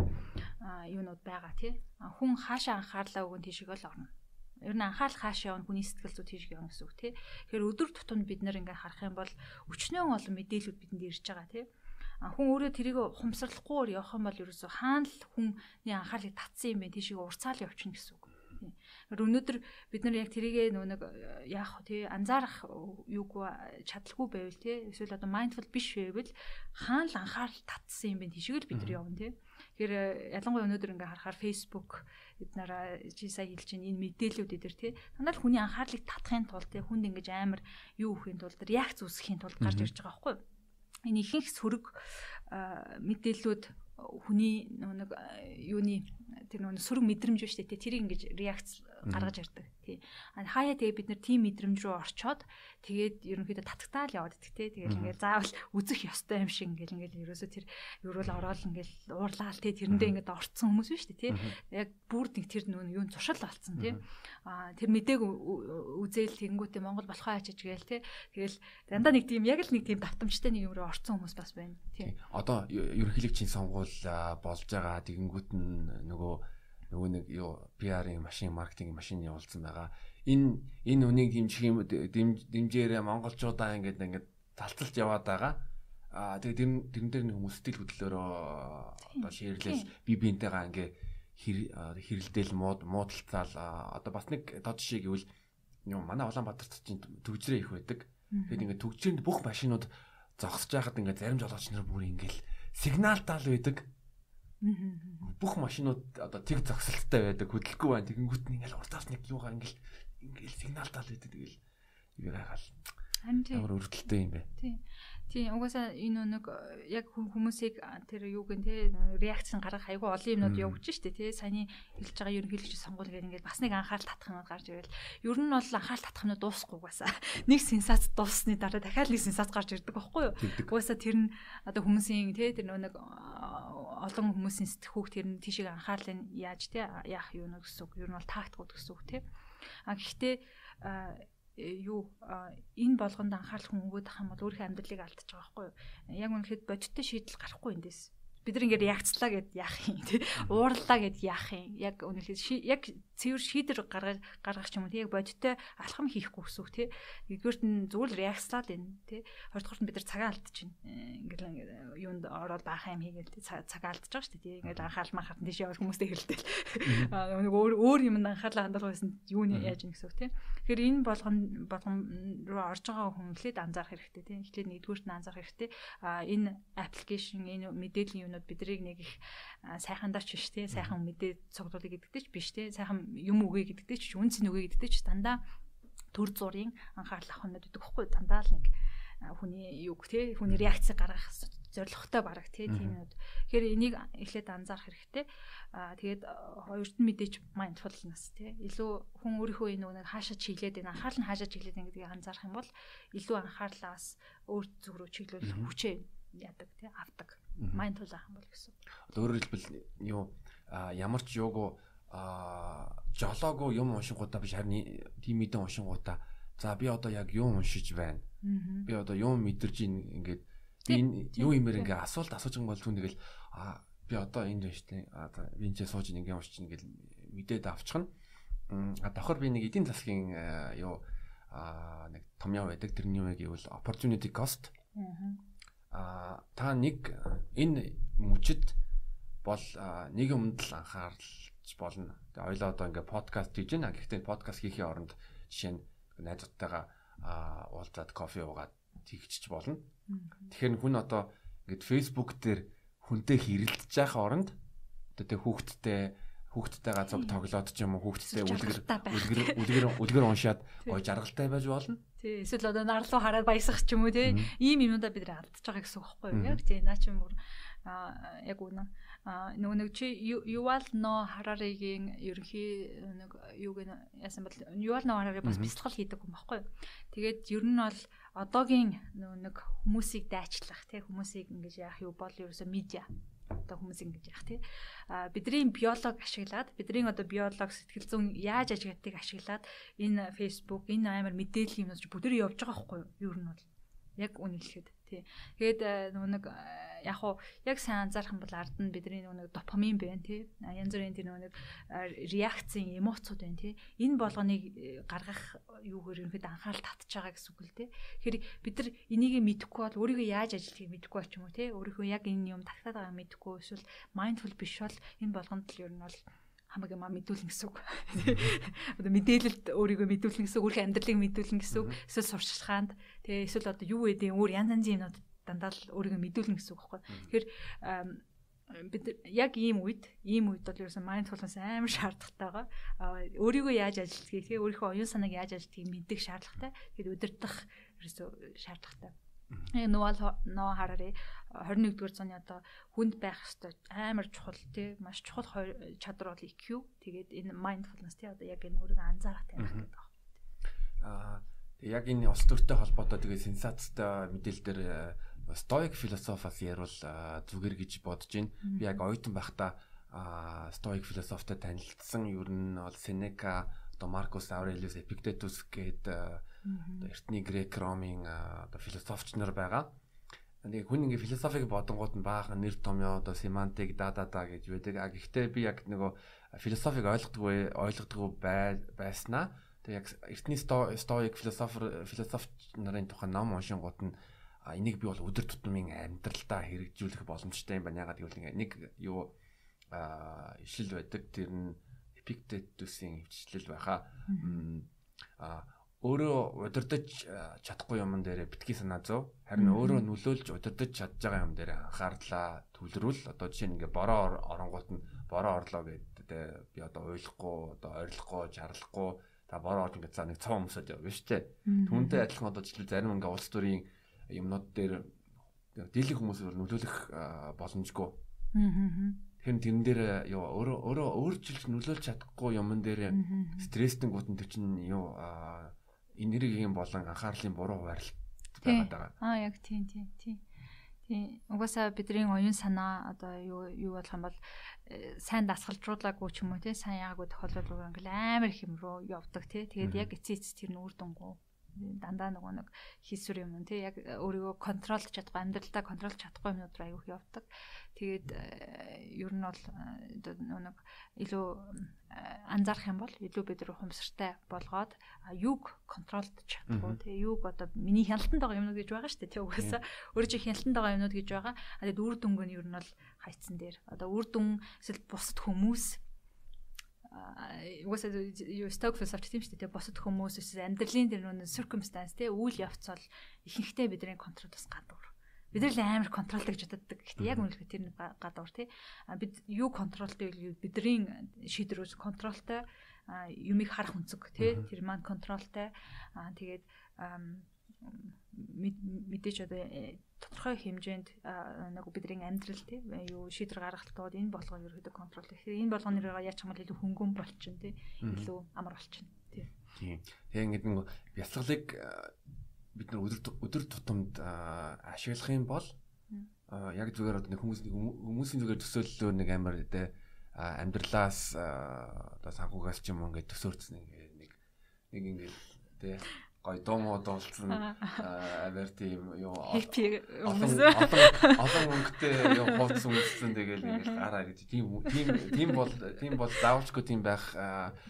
юунууд байгаа тий хүн хаашаа анхаарлаа өгөн тийшээ л орно. Ер нь анхаарал хаашаа явна хүний сэтгэл зүйд тийш явна гэсэн үг тий Тэгэхээр өдөр тутамд бид нэр ингээ харах юм бол өчнөө олон мэдээлүүд бидэнд ирж байгаа тий хүн өөрөө тэрийг ухамсарлахгүйгээр явах юм бол ерөөсө хаана л хүний анхаарлыг татсан юм бэ? Тийшээ урцаал явчихна гэсэн үг. Өнөөдөр бид нар яг тэрийгээ нөө нэг яах вэ тий анзаарах юуг чадлагүй байвал тий эсвэл одоо mindful биш байвал хаана л анхаарал татсан юм бэ? Тийшээ л бид нар явна тий. Тэгэхээр ялангуяа өнөөдөр ингээ харахаар Facebook бид нараа чи сая хэлж чинь энэ мэдээллүүд эдэр тий дандаа л хүний анхаарлыг татахын тулд тий хүнд ингэж амар юу өхийн тулд реакц үүсгэхийн тулд гарч ирж байгаа байхгүй юу? Энэ ихэнх сөрөг мэдээллүүд хүний нэг юуны тэр нэг сөрөг мэдрэмж биш үү тэрийг ингэж реакц гаргаж ирдэг. Тий. Хаяа тэгээ бид нэр тийм мэдрэмж рүү орчоод тэгээд ерөнхийдөө татагтаал яваад идэх тий. Тэгээд ингээл заавал үзэх ёстой юм шиг ингээл ингээл ерөөсөө тэр ерөөл ороод ингээл уурлаал тий. Тэрэндээ ингээд орцсон хүмүүс биш тий. Яг нэг тэр нөө юун зуршил болцсон тий. Тэр мэдээг үзээл тэгэнгүүтээ Монгол болохоо ачиж гээл тий. Тэгэл дандаа нэг тийм яг л нэг тийм давтамжтай нэг юм руу орцсон хүмүүс бас байна тий. Одоо ерөнхийлөгчийн сонгуул болж байгаа тэгэнгүүт нь нөгөө нөгөө нэг юу PR-ийн машин, маркетингийн машин явуулсан байгаа. Энэ энэ үнийг дэмжих юм дэмжээрээ монголчуудаа ингээд ингээд талцалж яваад байгаа. Аа тэгээ тэрэн дээр нэг хүмүүс сэтгэл хөдлөлөөрөө одоо шеэрлэл би биентэйгээ ингээ хэрэлдээл мууд муудалцаал одоо бас нэг тод жишээ гэвэл юм манай Улаанбаатарт чинь төгжрээ их байдаг. Тэгэд ингээ төгжрээнд бүх машинууд зогсож байхад ингээ зарим жолооч нар бүр ингээл сигнал таал байдаг. Бүх машинууд одоо тэг зогсолттой байдаг хөдөлгөхгүй байна. Тэгэнгүүт нь ингээл урдаас нэг юугаар ингээл ингээл сигнал таал байдаг. Тэгэл юу гайхал. Амар өрөвдөлттэй юм бэ. Тийм. Тийм угаасаа энэ нэг яг хүмүүсийг тэр юу гэн те реакцэн гаргах айгүй олон юмнууд явуулж штэ те. Саяны хэлж байгаа ерөнхийлөгч сонгуул гэдэг ингээд бас нэг анхаарал татах юмуд гарч ирэл. Ер нь бол анхаарал татах юмуд дуусахгүй угаасаа. Нэг сенсац дууссны дараа дахиад нэг сенсац гарч ирдэг байхгүй юу? Угаасаа тэр нь одоо хүмүүсийн те тэр нэг олон хүмүүсийн сэтгхүүх тэр нь тийшээ анхаарлыг яаж те яах юу нэг гэсэн үг. Ер нь бол тактикууд гэсэн үг те. А гэхдээ юу энэ болгонд анхаарал хүн өгөөд ах юм бол өөрийнхөө амьдралыг алдчих байгаа байхгүй юу. Яг үнэхээр бодиттой шийдэл гарахгүй эндээс бид нар ингээд реакцлаа гэд яах юм? Тий уурлаа гэд яах юм? Яг үнэхээр яг цэвэр шийдэр гаргаж гаргах юм тий яг бодиттой алхам хийхгүй гэсэн үг тий. Нэгдүгээрт нь зүгээр реакцлаад энэ тий. Хоёрдугаарт нь бид нар цагаа алдчихна ингээд юунд ороод баах юм хийгээл тий цагаа алдчих байгаа шүү дээ тий. Ингээд анхаал махад тийш явах хүмүүстэй хэлдэг нэг өөр өөр юмд анхаалаа хандах байсан юу нь яаж юм гэсэн үг тий. Тэгэхээр энэ болгон болгон руу орж байгаа хүн эхлээд анзаарах хэрэгтэй тий. Эхлээд нэгдүгээрт нь анзаарах хэрэгтэй. А энэ аппликейшн энэ мэдээллийн юмнууд бидрийг нэг их сайхандаач биш тий. Сайхан мэдээ цогцолыг гэдэгтэй ч биш тий. Сайхан юм үгээ гэдэгтэй ч үнц нь үгээ гэдэгтэй ч дандаа төр зургийн анхаарал авах нь гэдэг хэвгүй дандаа л нэг хүний юг тий хүний реакц гаргах зоригтой бараг тий тиймүүд. Тэгэхээр энийг эхлээд анзаарах хэрэгтэй. Аа тэгээд хоёрт нь мэдээж mindfulness тий илүү хүн өөрийнхөө энэ нэг хаашаа чиглээд байна. Анхаарал нь хаашаа чиглээд байна гэдгийг анзаарах юм бол илүү анхаарлаас өөр зүг рүү чиглүүлэх хүчээ яадаг тий авдаг. Mindful ах юм бол гэсэн. Одоо өөрөөр хэлбэл юу ямар ч юуг а жолоогүй юм уншингуудаа биш харин тийм мэдэн уншингуудаа. За би одоо яг юу уншиж байна. Би одоо юу мэдэрж ийн ингээд энэ юу юмэр ингээ асуулт асууж байгаа бол түн тэгэл а би одоо энд байна штэ а би энэ сууж ингээ уншиж ингээл мэдээд авчихна. А давхар би нэг эдийн засгийн юу а нэг том яв байдаг. Тэрний юу гэвэл opportunity cost. А та нэг энэ мөчөд бол нэг юмд л анхаарч болно. Тэгээ ойлоо одоо ингээ подкаст хийж байна. Гэхдээ подкаст хийхин оронд жишээ нь найзуудтайгаа уулзаад кофе уугаад тэгчж болно. Тэгэхээр хүн одоо ингээд Facebook дээр хүнтэй хэрэлдэж байгаа оронд одоо тэг хүүхдтэй хүүхдтэйгээ цог тоглоод ч юм уу хүүхдтэй үлгэр үлгэр үлгэр үлгэр уншаад гоё жаргалтай байж болно. Тий, эсвэл одоо нарлуу хараад баясах ч юм уу тий. Ийм юмудаа бид нар алдчихж байгаа гэсэн үг байхгүй юу? Яг тий, наа чи мөр а яг үнэн. Нөгөө нэг чи Ювал но Хараригийн ерөнхий нэг юуг яасан бол Ювал но Харари бас бяцлал хийдэг юм баггүй. Тэгээд ер нь бол одоогийн нөгөө нэг хүмүүсийг дайчлах тий хүмүүсийг ингэж яах юу бол ерөөсөө медиа одоо хүмүүс ингэж яах тий а бидний биолог ашиглаад бидний одоо биолог сэтгэл зүйн яаж ажигладаг ашиглаад энэ Facebook энэ амар мэдээлэл юмнууд бүгд явж байгаа байхгүй юу? Ер нь бол. Яг үнэлэхэд тий тэгээд нөгөө нэг яг уу яг сайн анзаарах юм бол ард нь бидний нөгөө допамин байна тий. Янз бүрийн тэр нөгөө реакцийн эмоцуд байна тий. Энэ болгоныг э, гаргах юугаар ерөнхийдөө анхаарал татж байгаа гэсэн үг л тий. Тэгэхээр бид нар энийг мэдэхгүй бол өөрийгөө яаж ажилтгийг мэдэхгүй болч юм уу тий? Өөрийнхөө яг энэ юм тагтаад байгааг мэдэхгүй эсвэл mindful биш бол энэ болгонд л ер нь бол хамаг юм мэдүүлнэ гэсэн үг. Одоо мэдээлэлд өөрийгөө мэдүүлнэ гэсэн үг, өөрийнхөө амьдралыг мэдүүлнэ гэсэн үг. Эсвэл сурчлагаанд тэгээ эсвэл одоо юу гэдэг өөр янз янзын юмнууд дандаа л өөрийгөө мэдүүлнэ гэсэн үг байхгүй. Тэгэхээр бид яг ийм үед ийм үед бол ерөөсөн mindfulness амар шаардлагатай байгаа. Аа өөрийгөө яаж ажилтгийг тэгээ өөрийнхөө оюун санааг яаж ажилтгийг мэддэг шаардлагатай. Тэгэхээр удирдах ерөөсөө шаардлагатай. Яг нуул ноо харари 21-р зууны одоо хүнд байх ёстой амар чухал тий маш чухал чадвар бол EQ. Тэгээд энэ mindfulness тий одоо яг энэ өөрийгөө анзаарах тийм гэдэг байна. Аа яг энэ улс төртэй холбоотой тэгээд сенсацтай мэдээлэл дээр стоик философоос ярил зүгээр гэж бодож байна. Би яг оюутан байхдаа стоик философитой танилцсан ер нь бол Сенека, одоо Маркус Аурелиус, Эпиктетус гээд одоо эртний грек ромын одоо философч нар байгаа. Нэг хүн ингээ философиг бодонгууд нь баахан нэр томьёо одоо семантик да да да гэж байдаг. А гэхдээ би яг нөгөө философиг ойлгодгүй ойлгодгүй байснаа. Тэг яг эртний стоик философер философч нарын тухай ном уншингууд нь а энийг би бол өдөр тутмын амьдралдаа хэрэгжүүлэх боломжтой юм байна. Ягаад гэвэл нэг юу а ишлэл байдаг. Тэр нь Epictetus-ийн хвчлэл байхаа. а өөрөө удирдах чадахгүй юмн дээр битгий санаа зов. Харин өөрөө нөлөөлж удирдах чадж байгаа юм дээр анхаарлаа төвлөрүүл. Одоо жишээ нь ингээ бороо оронгууд нь бороо орлоо гэдэг би одоо ойлгохгүй, одоо ойрлохгүй, чарлахгүй та бороо орж ингээ цаа нэг цом өмсөд явна шүү дээ. Түүнтэй адилхан одоо жишээ зарим ингээ улс төрийн юмнууд дээр дийлэх хүмүүсээр нөлөөлөх боломжгүй. Тэгэхээр тэрэн дээр юу өөрөө өөрөө өөрчилж нөлөөлж чадахгүй юмн дээр стресстэн гутан тэр чинь юу энергийн болон анхаарлын буруу хуваарлт байгаа. Аа яг тийм тийм тийм. Тийм. Угаасаа бидний оюун санаа одоо юу юу болох юм бол э, сайн дасгалжуулаагүй ч юм уу тий сайн яагүй тохиолдол ингээл амар юм руу явдаг тий. Тэгээд яг эцээ эцэс тэр нүүр дунгуу дандаа нөгөө нэг хийсвэр юм тий яг өөрийгөө контролж чадахгүй амьдралдаа контролж чадахгүй юмнууд руу аягүй явдаг. Тэгээд э, ер нь бол э, нэг илүү э, анзаарах юм бол илүү бид рүү хумсартай болгоод юг контролд чадахгүй тий юг одоо миний хяналтанд байгаа юмнууд гэж байгаа шүү дээ тий угаасаа өөрөө чи хяналтанд байгаа юмнууд гэж байгаа. А тэгээд үр дүнг нь ер нь бол хайцсан дээр одоо үр дүн эсвэл бусад хүмүүс угаасаа юу stock philosophy тийм шүү дээ босод хүмүүс эсвэл амьдралын тэр нэг circumstance тий үйл явц бол ихэнхдээ бидний контролоос гадуур бид л амар контролтой гэж боддог. Гэхдээ яг үнэхээр тэр нэг гадуур тий. Бид юу контролтой вэ? Бидний шийдвэрөөс контролтой юмыг харах үнцэг тий. Тэр маань контролтой. Аа тэгээд мэдээж одоо э, тодорхой хэмжээнд нэг бидний амьдрал тий юу шийдвэр гаргалтууд энэ болгоо ерөөдөө контрол тэгэхээр энэ болгоны яаж ч юм илүү хөнгөн болчихно тий илүү амар болчихно тий. Тийм. Тэгээ ингэдэг нэг бясалгалыг бид нар өдөр өдөр тутамд ашиглах юм бол яг зүгээр одоо нэг хүмүүс хүмүүсийн зүгээр төсөөллөө нэг амар тий амьдралаас одоо санхугаас ч юм ингээд төсөөрцөн ингээд нэг нэг ингээд тий гой дому дуулсан аваар тийм юу олон олон өнгөтэй юу хууц үнэлсэн тэгэл ингээл гараа гэж. Тийм тийм тийм бол тийм бол заавчгүй тийм байх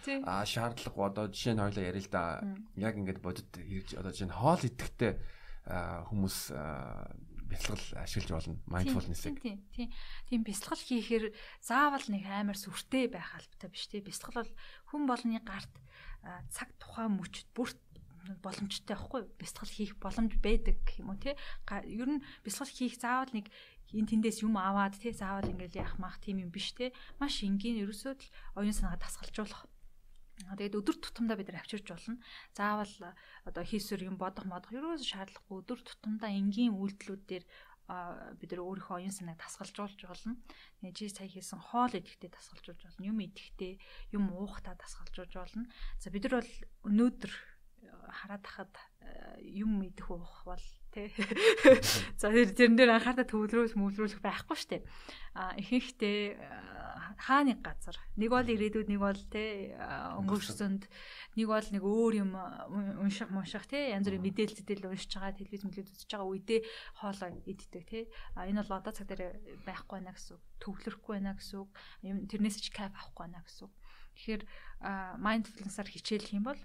шаардлага одоо жишээ нь хоёлаа ярил л да яг ингээд бодит хэрэгж одоо жишээ нь хоол идэхтэй хүмүүс бясалгал ашиглаж болно mindfulness-ыг. Тийм тийм. Тийм бясалгал хийхээр заавал нэг амар сүртэй байх албатай биш тийм. Бясалгал бол хүн болгоны гарт цаг тухайн мөчд бүрт боломжтой байхгүй бясалгал хийх боломж байдаг гэх юм уу те ер нь бясалгал хийх заавал нэг энэ тэндээс юм аваад те заавал ингээл яах маах тийм юм биш те маш энгийн ерөөсөө л оюун санаагаа тасгалжуулах Тэгээд өдөр тутамдаа бид нар авчирч болно. Заавал одоо хийсвэр юм бодох модох ерөөсөө шаардлагагүй өдөр тутамдаа энгийн үйлдэлүүдээр бид нар өөрийнхөө оюун санааг дасгалжуулж болно. Тэгээ чи сая хийсэн хоол идэхдээ дасгалжуулж болно. Юм идэхдээ юм уухтаа дасгалжуулж болно. За бид нар бол өнөөдөр хараад тахад юм идэх уух бол тий. За тэр тэрэн дээр анхаарал төвлөрүүлэх мөвлөрүүлэх байхгүй штэ. А ихэнхдээ хаа нэг газар нэг бол ирээдүйд нэг бол тий өнгөрсөнд нэг бол нэг өөр юм унших мунших тий янз бүрийн мэдээлэл зэтэл уншиж байгаа телевиз мэлээд үзэж байгаа үедээ хоолой иддэг тий. А энэ бол одоо цаг дээр байхгүй байна гэсэн үг. Төвлөрөхгүй байна гэсэн үг. Тэрнээс ч кайф авахгүй байна гэсэн үг. Тэгэхээр mindfulness-аар хичээлэх юм бол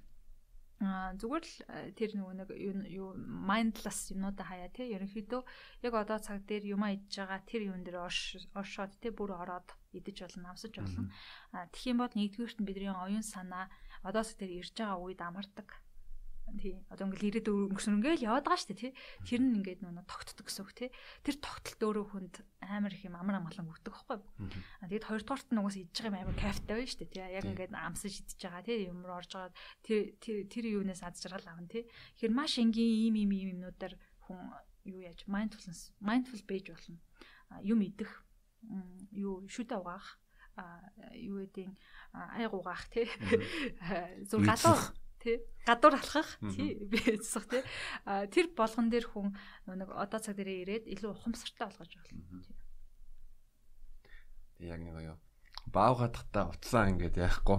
зүгээр л тэр нөгөө нэг юу mindless юмнуудаа хаяа тий ерөнхийдөө яг одоо цаг дээр юмаа идж байгаа тэр юм дээр оршоод тий бүр ороод идэж болно авсаж болно. Тэгэх юм бол нэгдүгээрт нь бидний оюун санаа одоо цаг дээр ирж байгаа үед амардаг тий. Одоо ингээл ирээд өнгөрсөн ингээл яваад байгаа шүү дээ тий. Тэр нь ингээд нөө тогтдог гэсэн үг тий. Тэр тогтолт өөрөө хүнд амар их юм амар амгалан өгдөг байхгүй а тэгэд хоёрдугаарт нь угаас идж байгаа юм амар кайфтай байна шүү дээ тий. Яг ингээд амсаж идж байгаа тий. Юм руу орж байгаа. Тэр тэр юунаас аз жаргал авна тий. Тэгэхээр маш энгийн ийм ийм юмнуудаар хүн юу яаж mindfulness mindful байж болно. Юм идэх юу шүдэ угаах юу гэдэг айг угаах тий. Зур галуу тий. Гадуур алхах. Тий би хэлсэх тий. Тэр болгон дээр хүн нэг одоо цаг дээр ирээд илүү ухамсартай болгож болно. Тий яг нэг юу баав гадахтаа уцсан ингээд яахгүй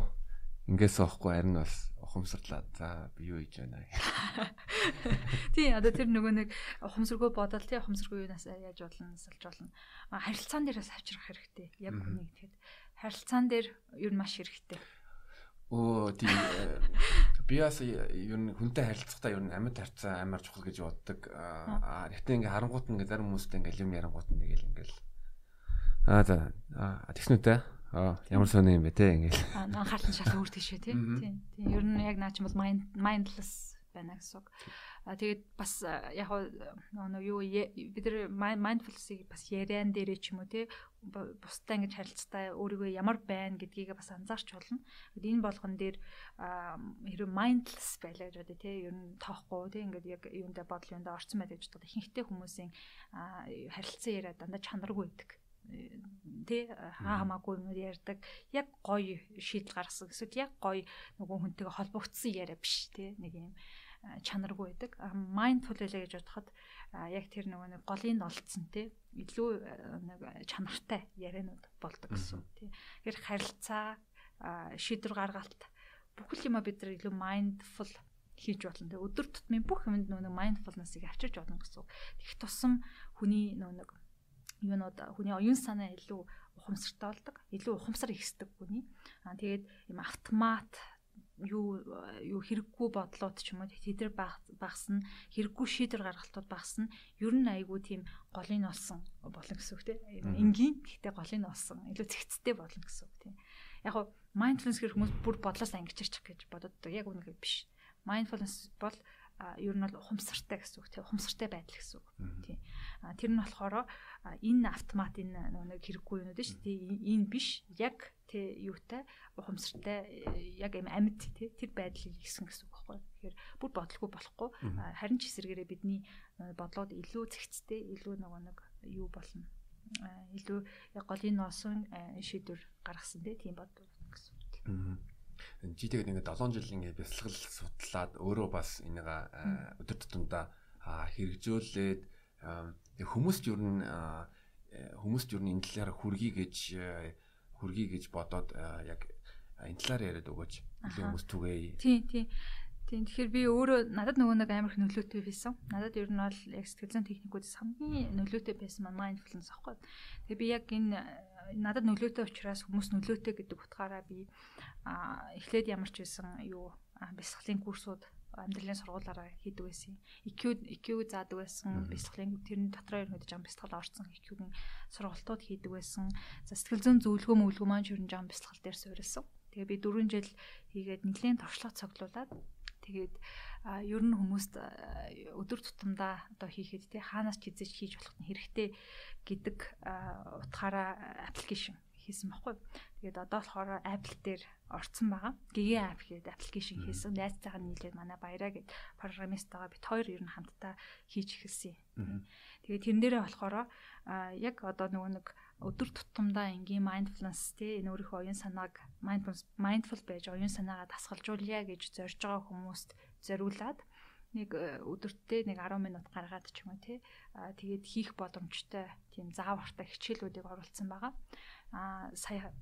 ингээс оохгүй харин бас ухамсарлаа за би юу хийж байна тий одоо тэр нөгөө нэг ухамсаргүй бодол тий ухамсаргүй юунаас яаж болно салж болно. Харилцаан дээрээс авчрах хэрэгтэй. Яг үнийг тэгэхэд харилцаан дээр юу маш хэрэгтэй. Өө тийм би бас ер нь хүнтэй харилцахдаа ер нь амьд харьцаа амар чухал гэж боддог. Аа гэхдээ ингээ харангуут ингээ зарим хүмүүстэй ингээ юм ярангуут нь тэгэл ингээл аа за тэгснүүтэй аа ямар сони юм бэ те ингээл анхаарал нь шал өөр тийшээ тий. Тийм. Тийм ер нь яг наа чи бол mindless байна гэсэн үг. А тэгээд бас яг нөгөө юу бид нар mindfulness-ийг бас яриан дээрээ ч юм уу те бусдаа ингэж харилцтай өөрийгөө ямар байна гэдгийг бас анзаарч болно. Энэ болгон дээр хэрэв mindless байлаа гэж бодё те ер нь тоохгүй те ингээд яг юундаа бодол юундаа орцсон байдаг гэж боддог. Ихэнхдээ хүмүүсийн харилцан яриа дандаа чанаргүй байдаг. Тэ хаа хамаагүй юмуд ярьдаг. Яг гоё шийдэл гаргасан. Эсвэл яг гоё нөгөө хүнтэйгээ холбогдсон яриа биш тэ нэг юм чанаргүй байдаг. Mindful байлаа гэж бодоход яг тэр нөгөө нэг голын олцсон тий илүү нэг чанартай яриануд болдог гэсэн тий. Тэгэхээр харилцаа шийдвэр гаргалт бүхэл юма бид нар илүү mindful хийж болно. Тэгээ өдөр тутмын бүх юмд нөгөө mindfulness-ыг авчирч болно гэсэн. Тэгэх тусам хүний нөгөө нэг юунууд хүний оюун санаа илүү ухамсартай болдог. Илүү ухамсар ихсдэг хүний. Аа тэгээд юм автомат юу юу хэрэггүй бодлоод ч юм уу тэдэр багасна хэрэггүй шийдвэр гаргалтууд багасна ер нь айгүй тийм голын олсон болно гэсэн үг тийм энгийн гэхдээ голын олсон илүү цэгцтэй болно гэсэн үг тийм яг хуу mindfulness гэх хүмүүс бүр бодлоос ангичирчих гэж боддог. Яг үнэхээр биш. Mindfulness бол ер нь бол ухамсартай гэсэн үг тийм ухамсартай байдал гэсэн үг. Тийм. Тэр нь болохоор энэ автомат энэ нэг хэрэггүй юмуд шүү дээ. Энэ биш яг тэ юутай ухамсартай яг юм амьд тий тэр байдлыг хийсэн гэсэн үг байхгүй. Тэгэхээр бүр бодлого болохгүй. Харин ч эсэргээрээ бидний бодлоод илүү зэгцтэй илүү нөгөө нэг юу болно. илүү яг голын носон шийдвэр гаргасан тийм бодлоо гэсэн үг. Чи тэгээд ингээд 7 жил ингээд бясалгал судлаад өөрөө бас энийг өдөр тутамдаа хэрэгжүүлээд хүмүүст юу н хүмүүст юу н энэ талаараа хүргий гэж хүргий гэж бодоод яг энэ талаар яриад өгөөч. Илүү хүмүүс түгээе. Тий, тий. Тийм тэгэхээр би өөрөө надад нөгөө нэг амар их нөлөөтэй байсан. Надад ер нь бол яг сэтгэл зүйн техникүүдээс хамгийн нөлөөтэй байсан маань mindfulness аахгүй. Тэгээ би яг энэ надад нөлөөтэй учраас хүмүүс нөлөөтэй гэдэг утгаараа би эхлээд ямар ч байсан юу бясалгалын курсууд амьдралын сургуулаараа хийдэг байсан. EQ EQ заадаг байсан. Бясалгалын тэрний дотроо ер нь жам бясалгал орсон EQ-ийн сургалтууд хийдэг байсан. За сэтгэл зүйн зөвлөгөө мөвлөгөө маань нь жам бясалгал дээр суурилсан. Тэгээ би 4 жил хийгээд нэлээд туршлага цуглуулад тэгээд ер нь хүмүүст өдөр тутамдаа одоо хийхэд те хаанаас ч хизэж хийж болох нь хэрэгтэй гэдэг утгаараа аппликейшн хийсэн баггүй. Тэгээд одоо болохоор Apple дээр орцсон байгаа. Gigi app гэдэг аппликейшн хийсэн. Найзтайгаа нийлээд манай баяраа гэд программистагаа бит хоёр ер нь хамтдаа хийж эхэлсэн юм. Тэгээд тэрэн дээрээ болохоор яг одоо нөгөө нэг өдөр тутамдаа энгийн mindfulness тий энэ өөрийнхөө оюун санааг mindfulness mindful байж оюун санаагаа дасгалжуулъя гэж зорж байгаа хүмүүст зориулаад нэг э, өдөртөө нэг 10 минут гаргаад ч юм уу тий тэгээд хийх боломжтой тийм заавартай хичээлүүдийг оруулсан байгаа. Аа сая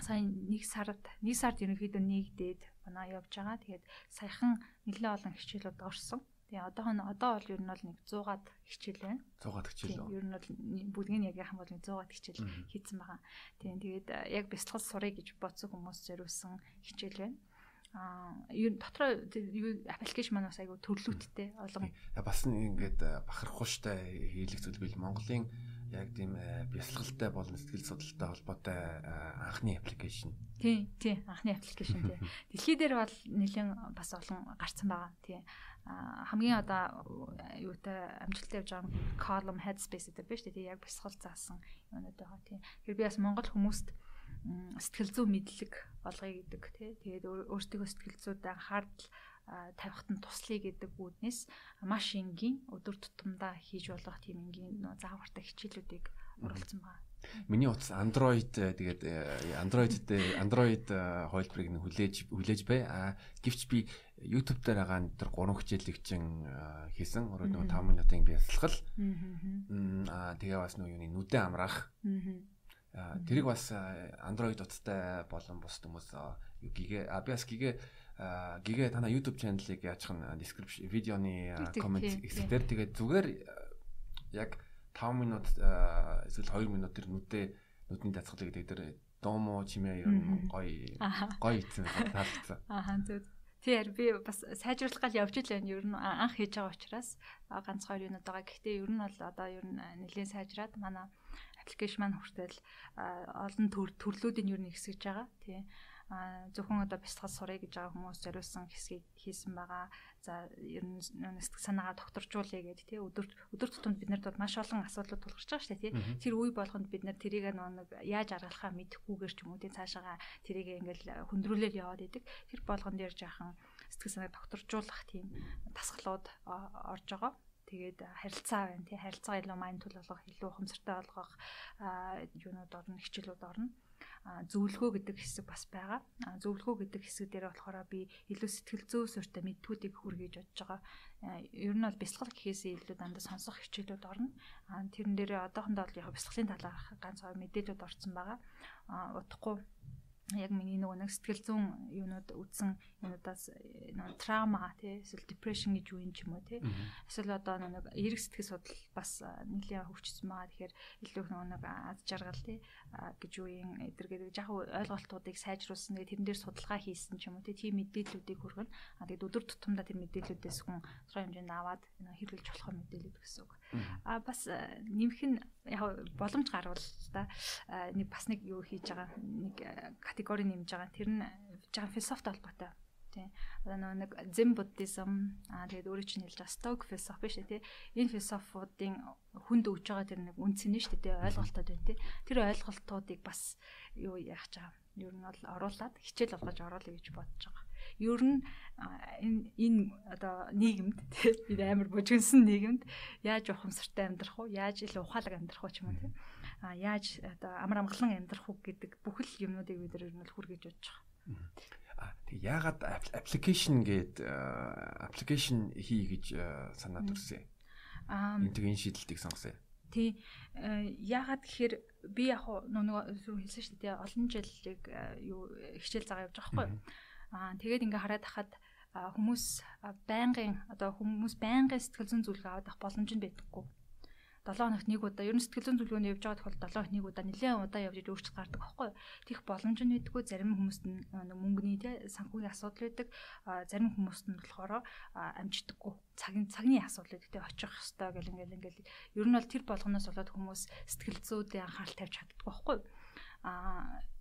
сая нэг сард нэг сард ерөнхийдөө нэгдээд манай явж байгаа. Тэгээд саяхан нэлээд олон хичээлүүд орсон. Тэгээ одоо нь одоо бол ер нь бол нэг 100-аад хичээл байна. 100-аад хичээл? Ер нь бол бүгдийг нь яг яхан бол нэг 100-аад хичээл хийсэн байгаа. Тэгээ тэгээд яг бясалгал сурыг гэж бодсон хүмүүс зориулсан хичээл байна аа ер дотроо юу аппликейшн маань бас айгу төрлөөттэй олон бас ингээд бахархуу штэ хийлэг зүйл бил Монголын яг тийм бясалгалтай болон сэтгэл судлалтай холбоотой анхны аппликейшн. Тий, тий, анхны аппликейшн тий. Дэлхий дээр бол нэлээд бас олон гарцсан байгаа. Тий. хамгийн одоо юутай амжилттай явж байгаа column headspace гэдэг байна шүү дээ. Яг бясалгал заасан юмнууд байгаа. Тий. Тэгэхээр би бас Монгол хүмүүст сэтгэл зүй мэдлэг олгоё гэдэг тий. Тэгээд өөртөө сэтгэл зүйд анхаарал тавихт нь туслая гэдэг үүднээс маш энгийн өдөр тутамдаа хийж болох тийм энгийн заавартай хичээлүүдийг оруулсан байна. Миний утас Android э, тэгээд Android дээр Android хойлбарыг нь хүлээж хүлээж бай. А гэвч би YouTube дээр байгаа тэр 3 хичээлийг чинь хийсэн. Өөрөө нэг 5 минутын бясалгал. Аа тэгээ бас нөгөө юуны нүдэн амраах. Аа тэрийг бас Android утастай болон бус хүмүүс юу гигэ гигэ танаа YouTube channel-ыг яачих нь description видеоны comment хэсгээр тэгээд зүгээр яг 5 минут эсвэл 2 минут тэр нүдээ нүдний дацгалыг гэдэг тэр доомо чимээ ер нь гоё гоё ийцэн таалагдсан. Аа зөв. Тэгэхээр би бас сайжруулах гал явж л байна. Ер нь анх хийж байгаа учраас ганц хоёр юмуд байгаа. Гэхдээ ер нь бол одоо ер нь нэлээд сайжраад манай аппликейшн маань хүртэл олон төрлүүдийн юу нэг хэсгэж байгаа. Тий зөвхөн одоо бясалгал сурыг гэж байгаа хүмүүс зориулсан хэсгийг хийсэн байгаа. За ер нь сэтгэл санаагаа докторжуулъя гэдэг тий өдөр өдөр тутамд бид нарт маш олон асуудлууд тулгарч байгаа шүү дээ тий. Тэр үе болгонд бид нар тэрийг нэг яаж аргалахаа мэдэхгүйгээр ч юм уу тий цаашаага тэрийг ингээл хөндрүүлэл яваад идэг. Тэр болгонд ярьж яхан сэтгэл санааг докторжуулах тийм дасгалууд орж байгаа тэгээд харилцаа байна тий харилцаа илүү майндфул болгох илүү ухамсартай болгох юунууд орно хичээлүүд орно зөвлөгөө гэдэг хэсэг бас байгаа. Зөвлөгөө гэдэг хэсэг дээр болохоор би илүү сэтгэл зүй суурьтай мэдтүүдийг хүргэж бодож байгаа. Ер нь бол бясалгал гэхээсээ илүү дандаа сонсох хичээлүүд орно. Тэрэн дээрээ одоохондоо яг бясалгалын талаарх ганц хоёр мэдээлэлүүд орсон байгаа. Утахгүй яг миний нөгөө нэг сэтгэл зүйн юунууд үдсэн юунуудаас нөгөө трама тий эсвэл depression гэж юу юм ч юм уу тий. Эсвэл одоо нөгөө эерэг сэтгэл судлал бас нэлийн хөгжсөн байгаа. Тэгэхээр илүү их нөгөө нэг аз жаргал тий гэж юу юм эдэргээд яг ойлголтуудыг сайжруулсан тэгээ тэрэн дээр судалгаа хийсэн ч юм уу тий тийм мэдээллүүдийг хүргэн а тэгээд өдөр тутамдаа тэр мэдээллүүдээс хүн тодорхой хэмжээнд аваад хэрэглэж болох мэдээлэлүүд гэсэн үг а бас нэмэх нь яг боломж гарвал та нэг бас нэг юу хийж байгаа нэг категори нэмж байгаа. Тэр нь жаа философи холбоотой. Тий. Одоо нэг зэн буддизм аа тэгээд өөрөө чинь хэлж байгаа сток философи шүү тий. Энэ философиудын хүнд өгж байгаа тэр нэг үнц нь шүү дээ ойлголтууд байна тий. Тэр ойлголтуудыг бас юу яах чагаа. Ер нь бол оруулаад хичээл болгож оруулъя гэж бодож байгаа. Ер нь энэ энэ одоо нийгэмд тий бид амар бужигнсан нийгэмд яаж ухамсартай амьдрах уу? Яаж илүү ухаалаг амьдрах уу ч юм уу тий а яаж одоо амар амгалан амьдрах уу гэдэг бүхэл юмнуудыг бид нар нь хүргэж бодож байгаа. А тэг яагаад аппликейшн гээд аппликейшн хий гэж санаад төрсөн. Аа энэ энэ шийдэлтийг сонгосон. Тий. Яагаад гэхээр би яг нөгөө түрүү хэлсэн шүү дээ олон жилиг юу хичээл загаа явж байгаа байхгүй. Аа тэгээд ингээ хараад хахад хүмүүс байнгын одоо хүмүүс байнгын сэтгэл зүйн зүйлийг аваад авах боломж нь байдаггүй. 7 хоногт нэг удаа ер нь сэтгэл зүйн зөвлөгөөнд явж байгаа тохиолдолд 7 хоногт нэг удаа нэлээд удаа явж өөрчлөлт гардаг байхгүй тийх боломж нь байдгүй зарим хүмүүст нь мөнгөний те санхүүгийн асуудал байдаг. Зарим хүмүүст нь болохоор амждаггүй цагийн цагны асуудал байдаг те очих хэвээр гэл ингээл ингээл. Ер нь бол тэр болгоноос болоод хүмүүс сэтгэл зүйдээ анхаарал тавьж чаддаггүй байхгүй а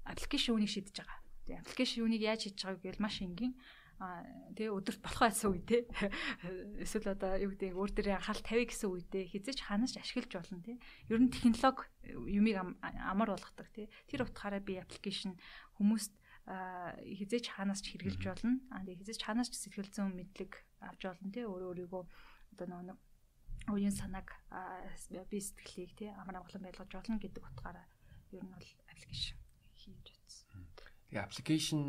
аппликейшн үнийг шийдэж байгаа. Тэгээ аппликейшн юуныг яаж хийж байгааг гэвэл маш энгийн а тэгээ өдөрт болохоо гэсэн үг тий. Эсвэл одоо юу гэдэг өөр дээрээ анхаарал тавих гэсэн үедээ хизээч ханаас ашиглаж болно тий. Ер нь технологи юмыг амар болгодог тий. Тэр утгаараа би аппликейшн хүмүүст хизээч ханаас ч хэрэгжилж болно. А тэгээ хизээч ханаас ч сэтгэл зүйн мэдлэг авч болно тий. Өөрөө өөрийгөө одоо нэг уян санааг би сэтгэлийг тий амар амгалан байлгаж болно гэдэг утгаараа ер нь бол аппликейшн хийж. Тэгээ аппликейшн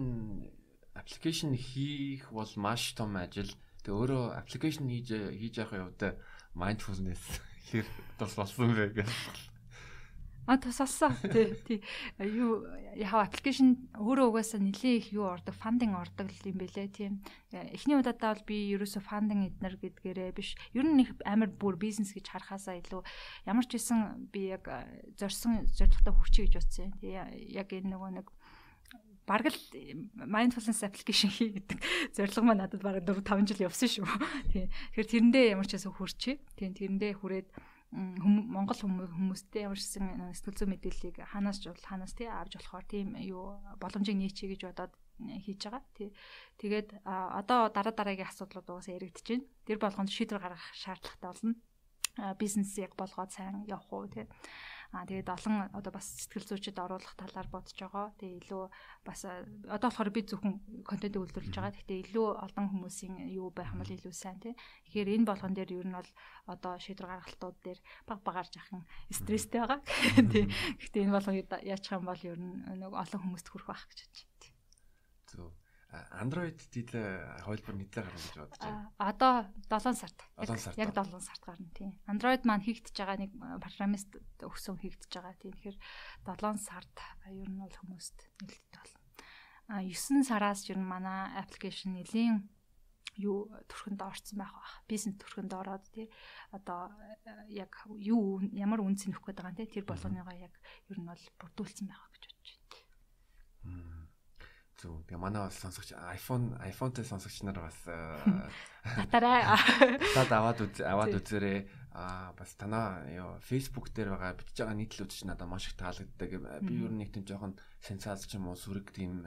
аппликейшн хийх бол маш том ажил. Тэгээ өөрөө аппликейшн хийж хийж явах явдаа mindfulness хэр тус болсон бэ гэж. А тусалсан. Тий. Тий. Юу яхаа аппликейшн өөрөө угаасаа нэлээ их юу ордог, фандинг ордог юм бэлээ тийм. Эхний удаадаа бол би ерөөсө фандинг эднэр гэдгээрээ биш. Ер нь их амар бүр бизнес гэж харахаасаа илүү ямар ч байсан би яг зорсон зорилготой хүрчээ гэж утсан. Тий. Яг энэ нөгөө нэг бараг л mindfulness application хий гэдэг зорилго маань надад бараг 4 5 жил явсан шүү. Тий. Тэгэхээр тэрэндээ ямар ч байсан хүрчээ. Тий. Тэрэндээ хүрээд Монгол хүмүүстэй ямар ч гэсэн сэтгэл зүйн мэдээллийг ханаас ч бол ханаас тий авч болохоор тийм юу боломжийг нээчээ гэж бодоод хийж байгаа. Тий. Тэгээд одоо дараа дараагийн асуудлууд угаасаа яригдчихэж байна. Тэр болгонд шийдвэр гаргах шаардлагатай болно. Бизнесийг болгоод сайн явах уу тий. Аа тэгээд олон одоо бас сэтгэл зүйчэд оруулах талаар бодож байгаа. Тэгээ илүү бас одоо болохоор би зөвхөн контент үйлдвэрлэж байгаа. Гэхдээ илүү олон хүмүүсийн юу байх юм бол илүү сайн тий. Тэгэхээр энэ болгон дээр ер нь бол одоо шийдвэр гаргалтууд дээр баг багаар жахан стресстэй байгаа. Тий. Гэхдээ энэ болгон яачих юм бол ер нь нэг олон хүмүүст хүрэх байх гэж бодож байна. Зөв. Android дилээ хөлбөр нийтлээ гарна гэж бодож байна. Одоо 7 сард. 7 сард. Яг 7 сард гарна тийм. Android маань хийгдэж байгаа нэг программист өгсөн хийгдэж байгаа. Тэгэхээр 7 сард ер нь бол хүмүүст нэлээд болно. А 9 сараас ер нь манай аппликейшн нэлийн юу төрхөнд орцсон байх бах. Бизнес төрхөнд ороод тий одоо яг юу ямар үнц нөхөх гээд байгаа юм тий тэр болгоныгоо яг ер нь бол бүрдүүлсэн байгаа гэж. Зөв. Тэгээ манай бас сонсогч iPhone iPhone-тэй сонсогч нар бас татараа тад аваад үз аваад үзээрэй. Аа бас танаа ёо Facebook дээр байгаа бичиж байгаа нийтлүүд чинь надад маш их таалагддаг. Би ер нь нэг тийм жоохон сенсац ч юм уу сүрэг тийм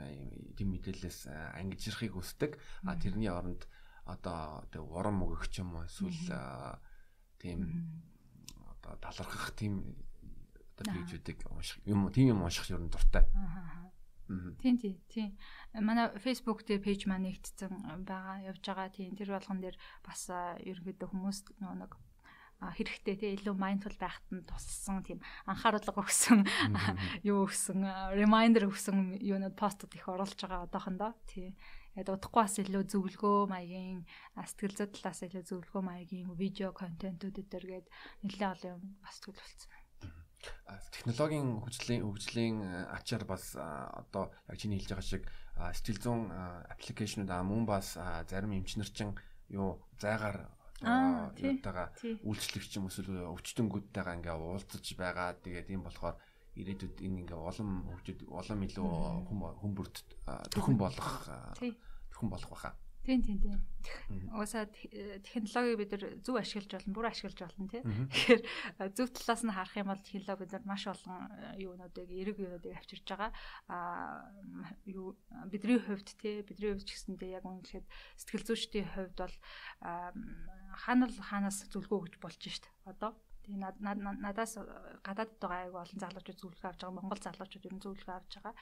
тийм мэдээлэлээс ангижрахыг хүсдэг. А тэрний оронд одоо тэг уран мөгөх ч юм уу эсвэл тийм одоо талархах тийм одоо пэйжүүдийг унших юм тийм юм унших ер нь дуртай. Аа Тийм тийм тийм. Манай Facebook дээр пэйж маань нэгдсэн байгаа явж байгаа. Тийм тэр болгон дээр бас ерөнхийдөө хүмүүс нэг хэрэгтэй тий илүү mindful байхад нь туссан тийм анхаарал өгсөн юу өгсөн reminder өгсөн юунууд постууд их оруулж байгаа одоохондоо тий яг удахгүй бас илүү зөвлөгөө маягийн сэтгэл зүй талаас илүү зөвлөгөө маягийн видео контентууд дээр гээд нэлээд олон юм бас төлөвлөсөн технологийн хөгжлийн хөгжлийн ачаар бас одоо яг чиний хэлж байгаа шиг сэтгэл зүйн аппликейшнууд аа мөн бас зарим эмчнэрчин юу зайгаар юутайгаа үйлчлэгч юм эсвэл өвчтөнгүүдтэйгээ ингээ уулзаж байгаа. Тэгээд ийм болохоор ирээдүйд энэ ингээ улам хөгжид улам илүү хүн бүрт төхөн болох төхөн болох баха. Тийм тийм тийм. Уусаа технологиг бид нар зөв ашиглаж болно, буруу ашиглаж болно тий. Тэгэхээр зөв талаас нь харах юм бол технологи бид нар маш олон юунуудыг, эрэг юунуудыг авчирж байгаа. Аа юу бидний хувьд тий, бидний хувьд ч гэсэндээ яг үнэхээр сэтгэл зүйчдийн хувьд бол хаанал хаанаас зөвлөгөө өгч болж шít. Одоо тий надаас гадаадд байгаа айгу олон залуучууд зөвлөгөө авч байгаа, Монгол залуучууд ер нь зөвлөгөө авч байгаа.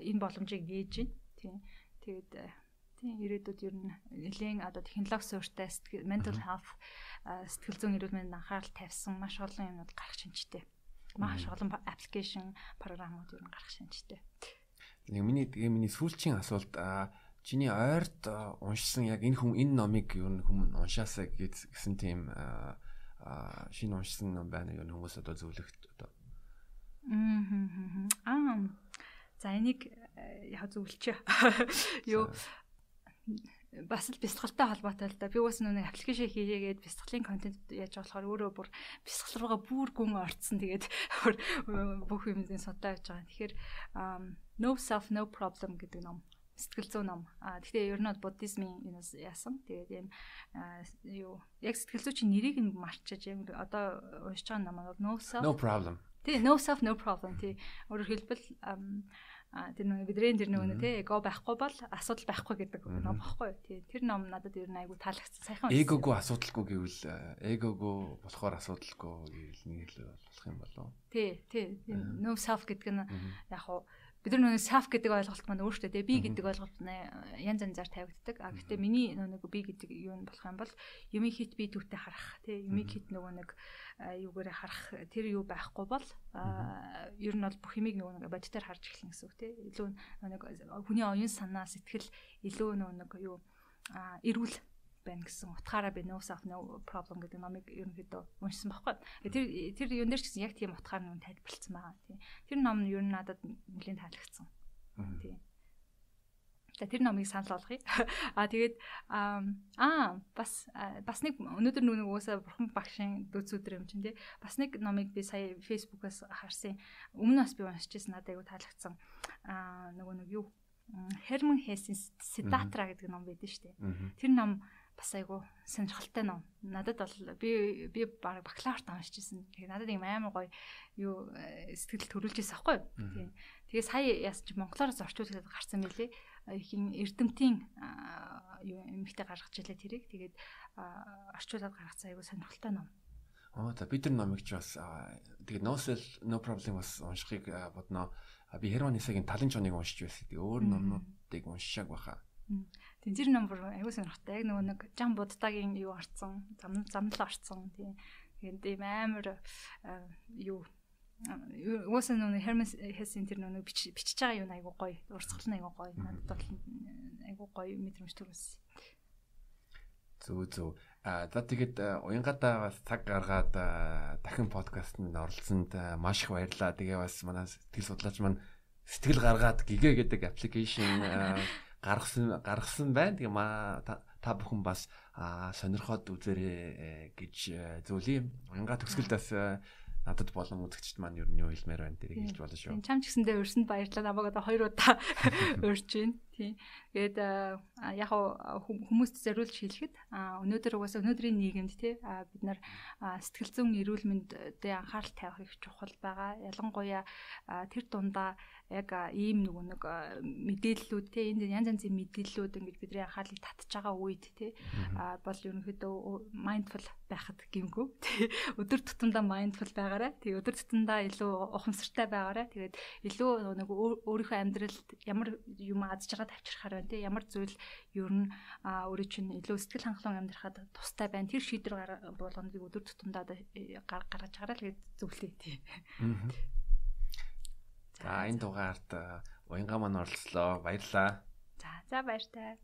Энэ боломжийг нээж байна. Тий. Тэгээд Тийм ирээдүйд ер нь нэлийн одоо технологи суурьтай mental health сэтгэл зүйн эрүүл мэндэд анхаарал тавьсан маш олон юмнууд гарах шинжтэй. Маш олон аппликейшн програмууд ер нь гарах шинжтэй. Нэг миний миний сүүлчийн асуулт чиний ойрт уншсан яг энэ хүм энэ номыг ер нь хүм уншаасаа гэсэн тийм шинэ уншсан ном байна юу хүмүүс одоо зөвлөгт одоо. Аа. За энийг яг зөвлөчөө. Юу бас л бясалгалтай холбоотой л да. Би бас нэг аппликейшн хийгээд бясалгалын контент яаж болохоор өөрөө бүр бясалгал руугаа бүр гүн орцсон. Тэгээд бүх юмзын судаа явж байгаа. Тэгэхээр no self no problem гэдэг ном сэтгэл зүйн ном. А тэгэхээр ер нь буддизмын юунаас яасан. Тэгээд ийм юу яг сэтгэл зүйчийн нэрийг нь марчиж юм одоо уншиж байгаа ном бол no self no problem. Тий no self no problem тий. Өөрөөр хэлбэл А тэр нэг бидний тэр нэг тий эго байхгүй бол асуудал байхгүй гэдэг ном багхгүй. Тий тэр ном надад ер нь айгу таалагдсан. Сайхан. Эгогүй асуудалгүй гэвэл эгогүй болохоор асуудалгүй гэвэл нэг л болох юм болов. Тий, тий. No self гэдэг нь яг хуу бид нар нөгөө self гэдэг ойлголт маань өөртөө тий би гэдэг ойлголт янз янзаар тавигддаг. А гэхдээ миний нөгөө би гэдэг юу нь болох юм бол юмыг хит би түүтэй харах тий юмыг хит нөгөө нэг юугаараа харах тэр юу байхгүй бол ер нь бол бүх юмыг нөгөө нэг бодитоор харж эхэлнэ гэсэн үг тий илүү нэг хүний оюун санаа сэтгэл илүү нөгөө нэг юу эрүүл байна гэсэн утгаараа би no self no problem гэдэг номыг ерөнхийдөө уншсан байхгүй. Тэр тэр юун дээр ч гэсэн яг тийм утгаар нь тайлбарлсан байгаа тийм. Тэр ном нь ер нь надад нэлээд таалагдсан. Тийм. За тэр номыг санал болгоё. Аа тэгээд аа бас бас нэг өнөөдөр нүг уусаа бурхан багшийн дүүцүүдэр юм чинь тий. Бас нэг номыг би сая фэйсбүүкээс харсан. Өмнө бас би уншижсэн надад айгу таалагдсан. Аа нөгөө нэг юу Херман Хессен Сидатра гэдэг ном байдаг шүү дээ. Тэр ном бас айгу сонирхолтой ном. Надад бол би би баг бакалаврт уншижсэн. Тэгээ надад юм амар гоё юу э, сэтгэл төрүүлж ирсэн аахгүй. Тэгээ сая яс чи монголоор зорчуулаад гарсан мөлий. Хин эрдэмтийн юу эмхтэй гаргаж илээ тэрийг. Тэгээд орчуулад гаргацсан айгу сонирхолтой ном. Оо за бид нар номыг ч бас тэгээд no cell no problem бас уншихыг бодноо. Би Херман Исагийн талын чоныг уншиж байсан. Тэгээ өөр номнуудыг уншааг баха. Тийм зэр номер аягүй сонирхолтой. Яг нөгөө нэг жам буддагийн юу орцсон, зам замлал орцсон тийм. Тэгээд ийм амар юу Уусаа нөгөө Hermes Hesse тэр нөгөө бичиж байгаа юу айгуу гоё. Урсгал нь айгуу гоё. Надад бол айгуу гоё мэдрэмж төрүүлсэн. Зүг зүг. А за тэгээд уянгадаа бас цаг гаргаад дахин подкастт оролцсонд маш их баярлалаа. Тэгээ бас манай сэтгэл судлаач маань сэтгэл гаргаад гигэ гэдэг аппликейшн гаргасан гаргасан байна. Тэгээ маа та бүхэн бас сонирхоод үзээрэй э, гэж э, зөвлөе. Уянга төгсгөлдөөс э, надад болон үзэгчд маань ер нь юу хэлмээр байна тэрийг хэлж болно шүү. Чам ч гэсэндээ өрсөнд баярлалаа. Намайг одоо хоёр удаа өрж байна. Тийм. Тэгээд яг хүмүүст зориулж хэлэхэд өнөөдөр угаасаа өнөөдрийн нийгэмд тий бид нар сэтгэл зүйн эрүүл мэндэд анхаарал тавих их чухал байгаа. Ялангуяа тэр дундаа яг ийм нөгөө нэг мэдээллүүд те энд янз янзын мэдээллүүд ингэж бидний анхаарлыг татж байгаа үед те бол ерөнхийдөө mindful байхад гимгүү те өдөр тутамдаа mindful байгаарай. Тэгээ өдөр тутамдаа илүү ухамсартай байгаарай. Тэгээд илүү нэг өөрийнхөө амьдралд ямар юм аз жаргал авчрахаар байна те ямар зүйл ер нь өөрөө чинь илүү сэтгэл хангалуун амьдрахад тустай байна. Тэр шийдвэр болгоныг өдөр тутамдаа гаргаж гараа л гэж зөвлөе тий. За энэ дугаард уянга маань оролцлоо. Баярлалаа. За за баяртай.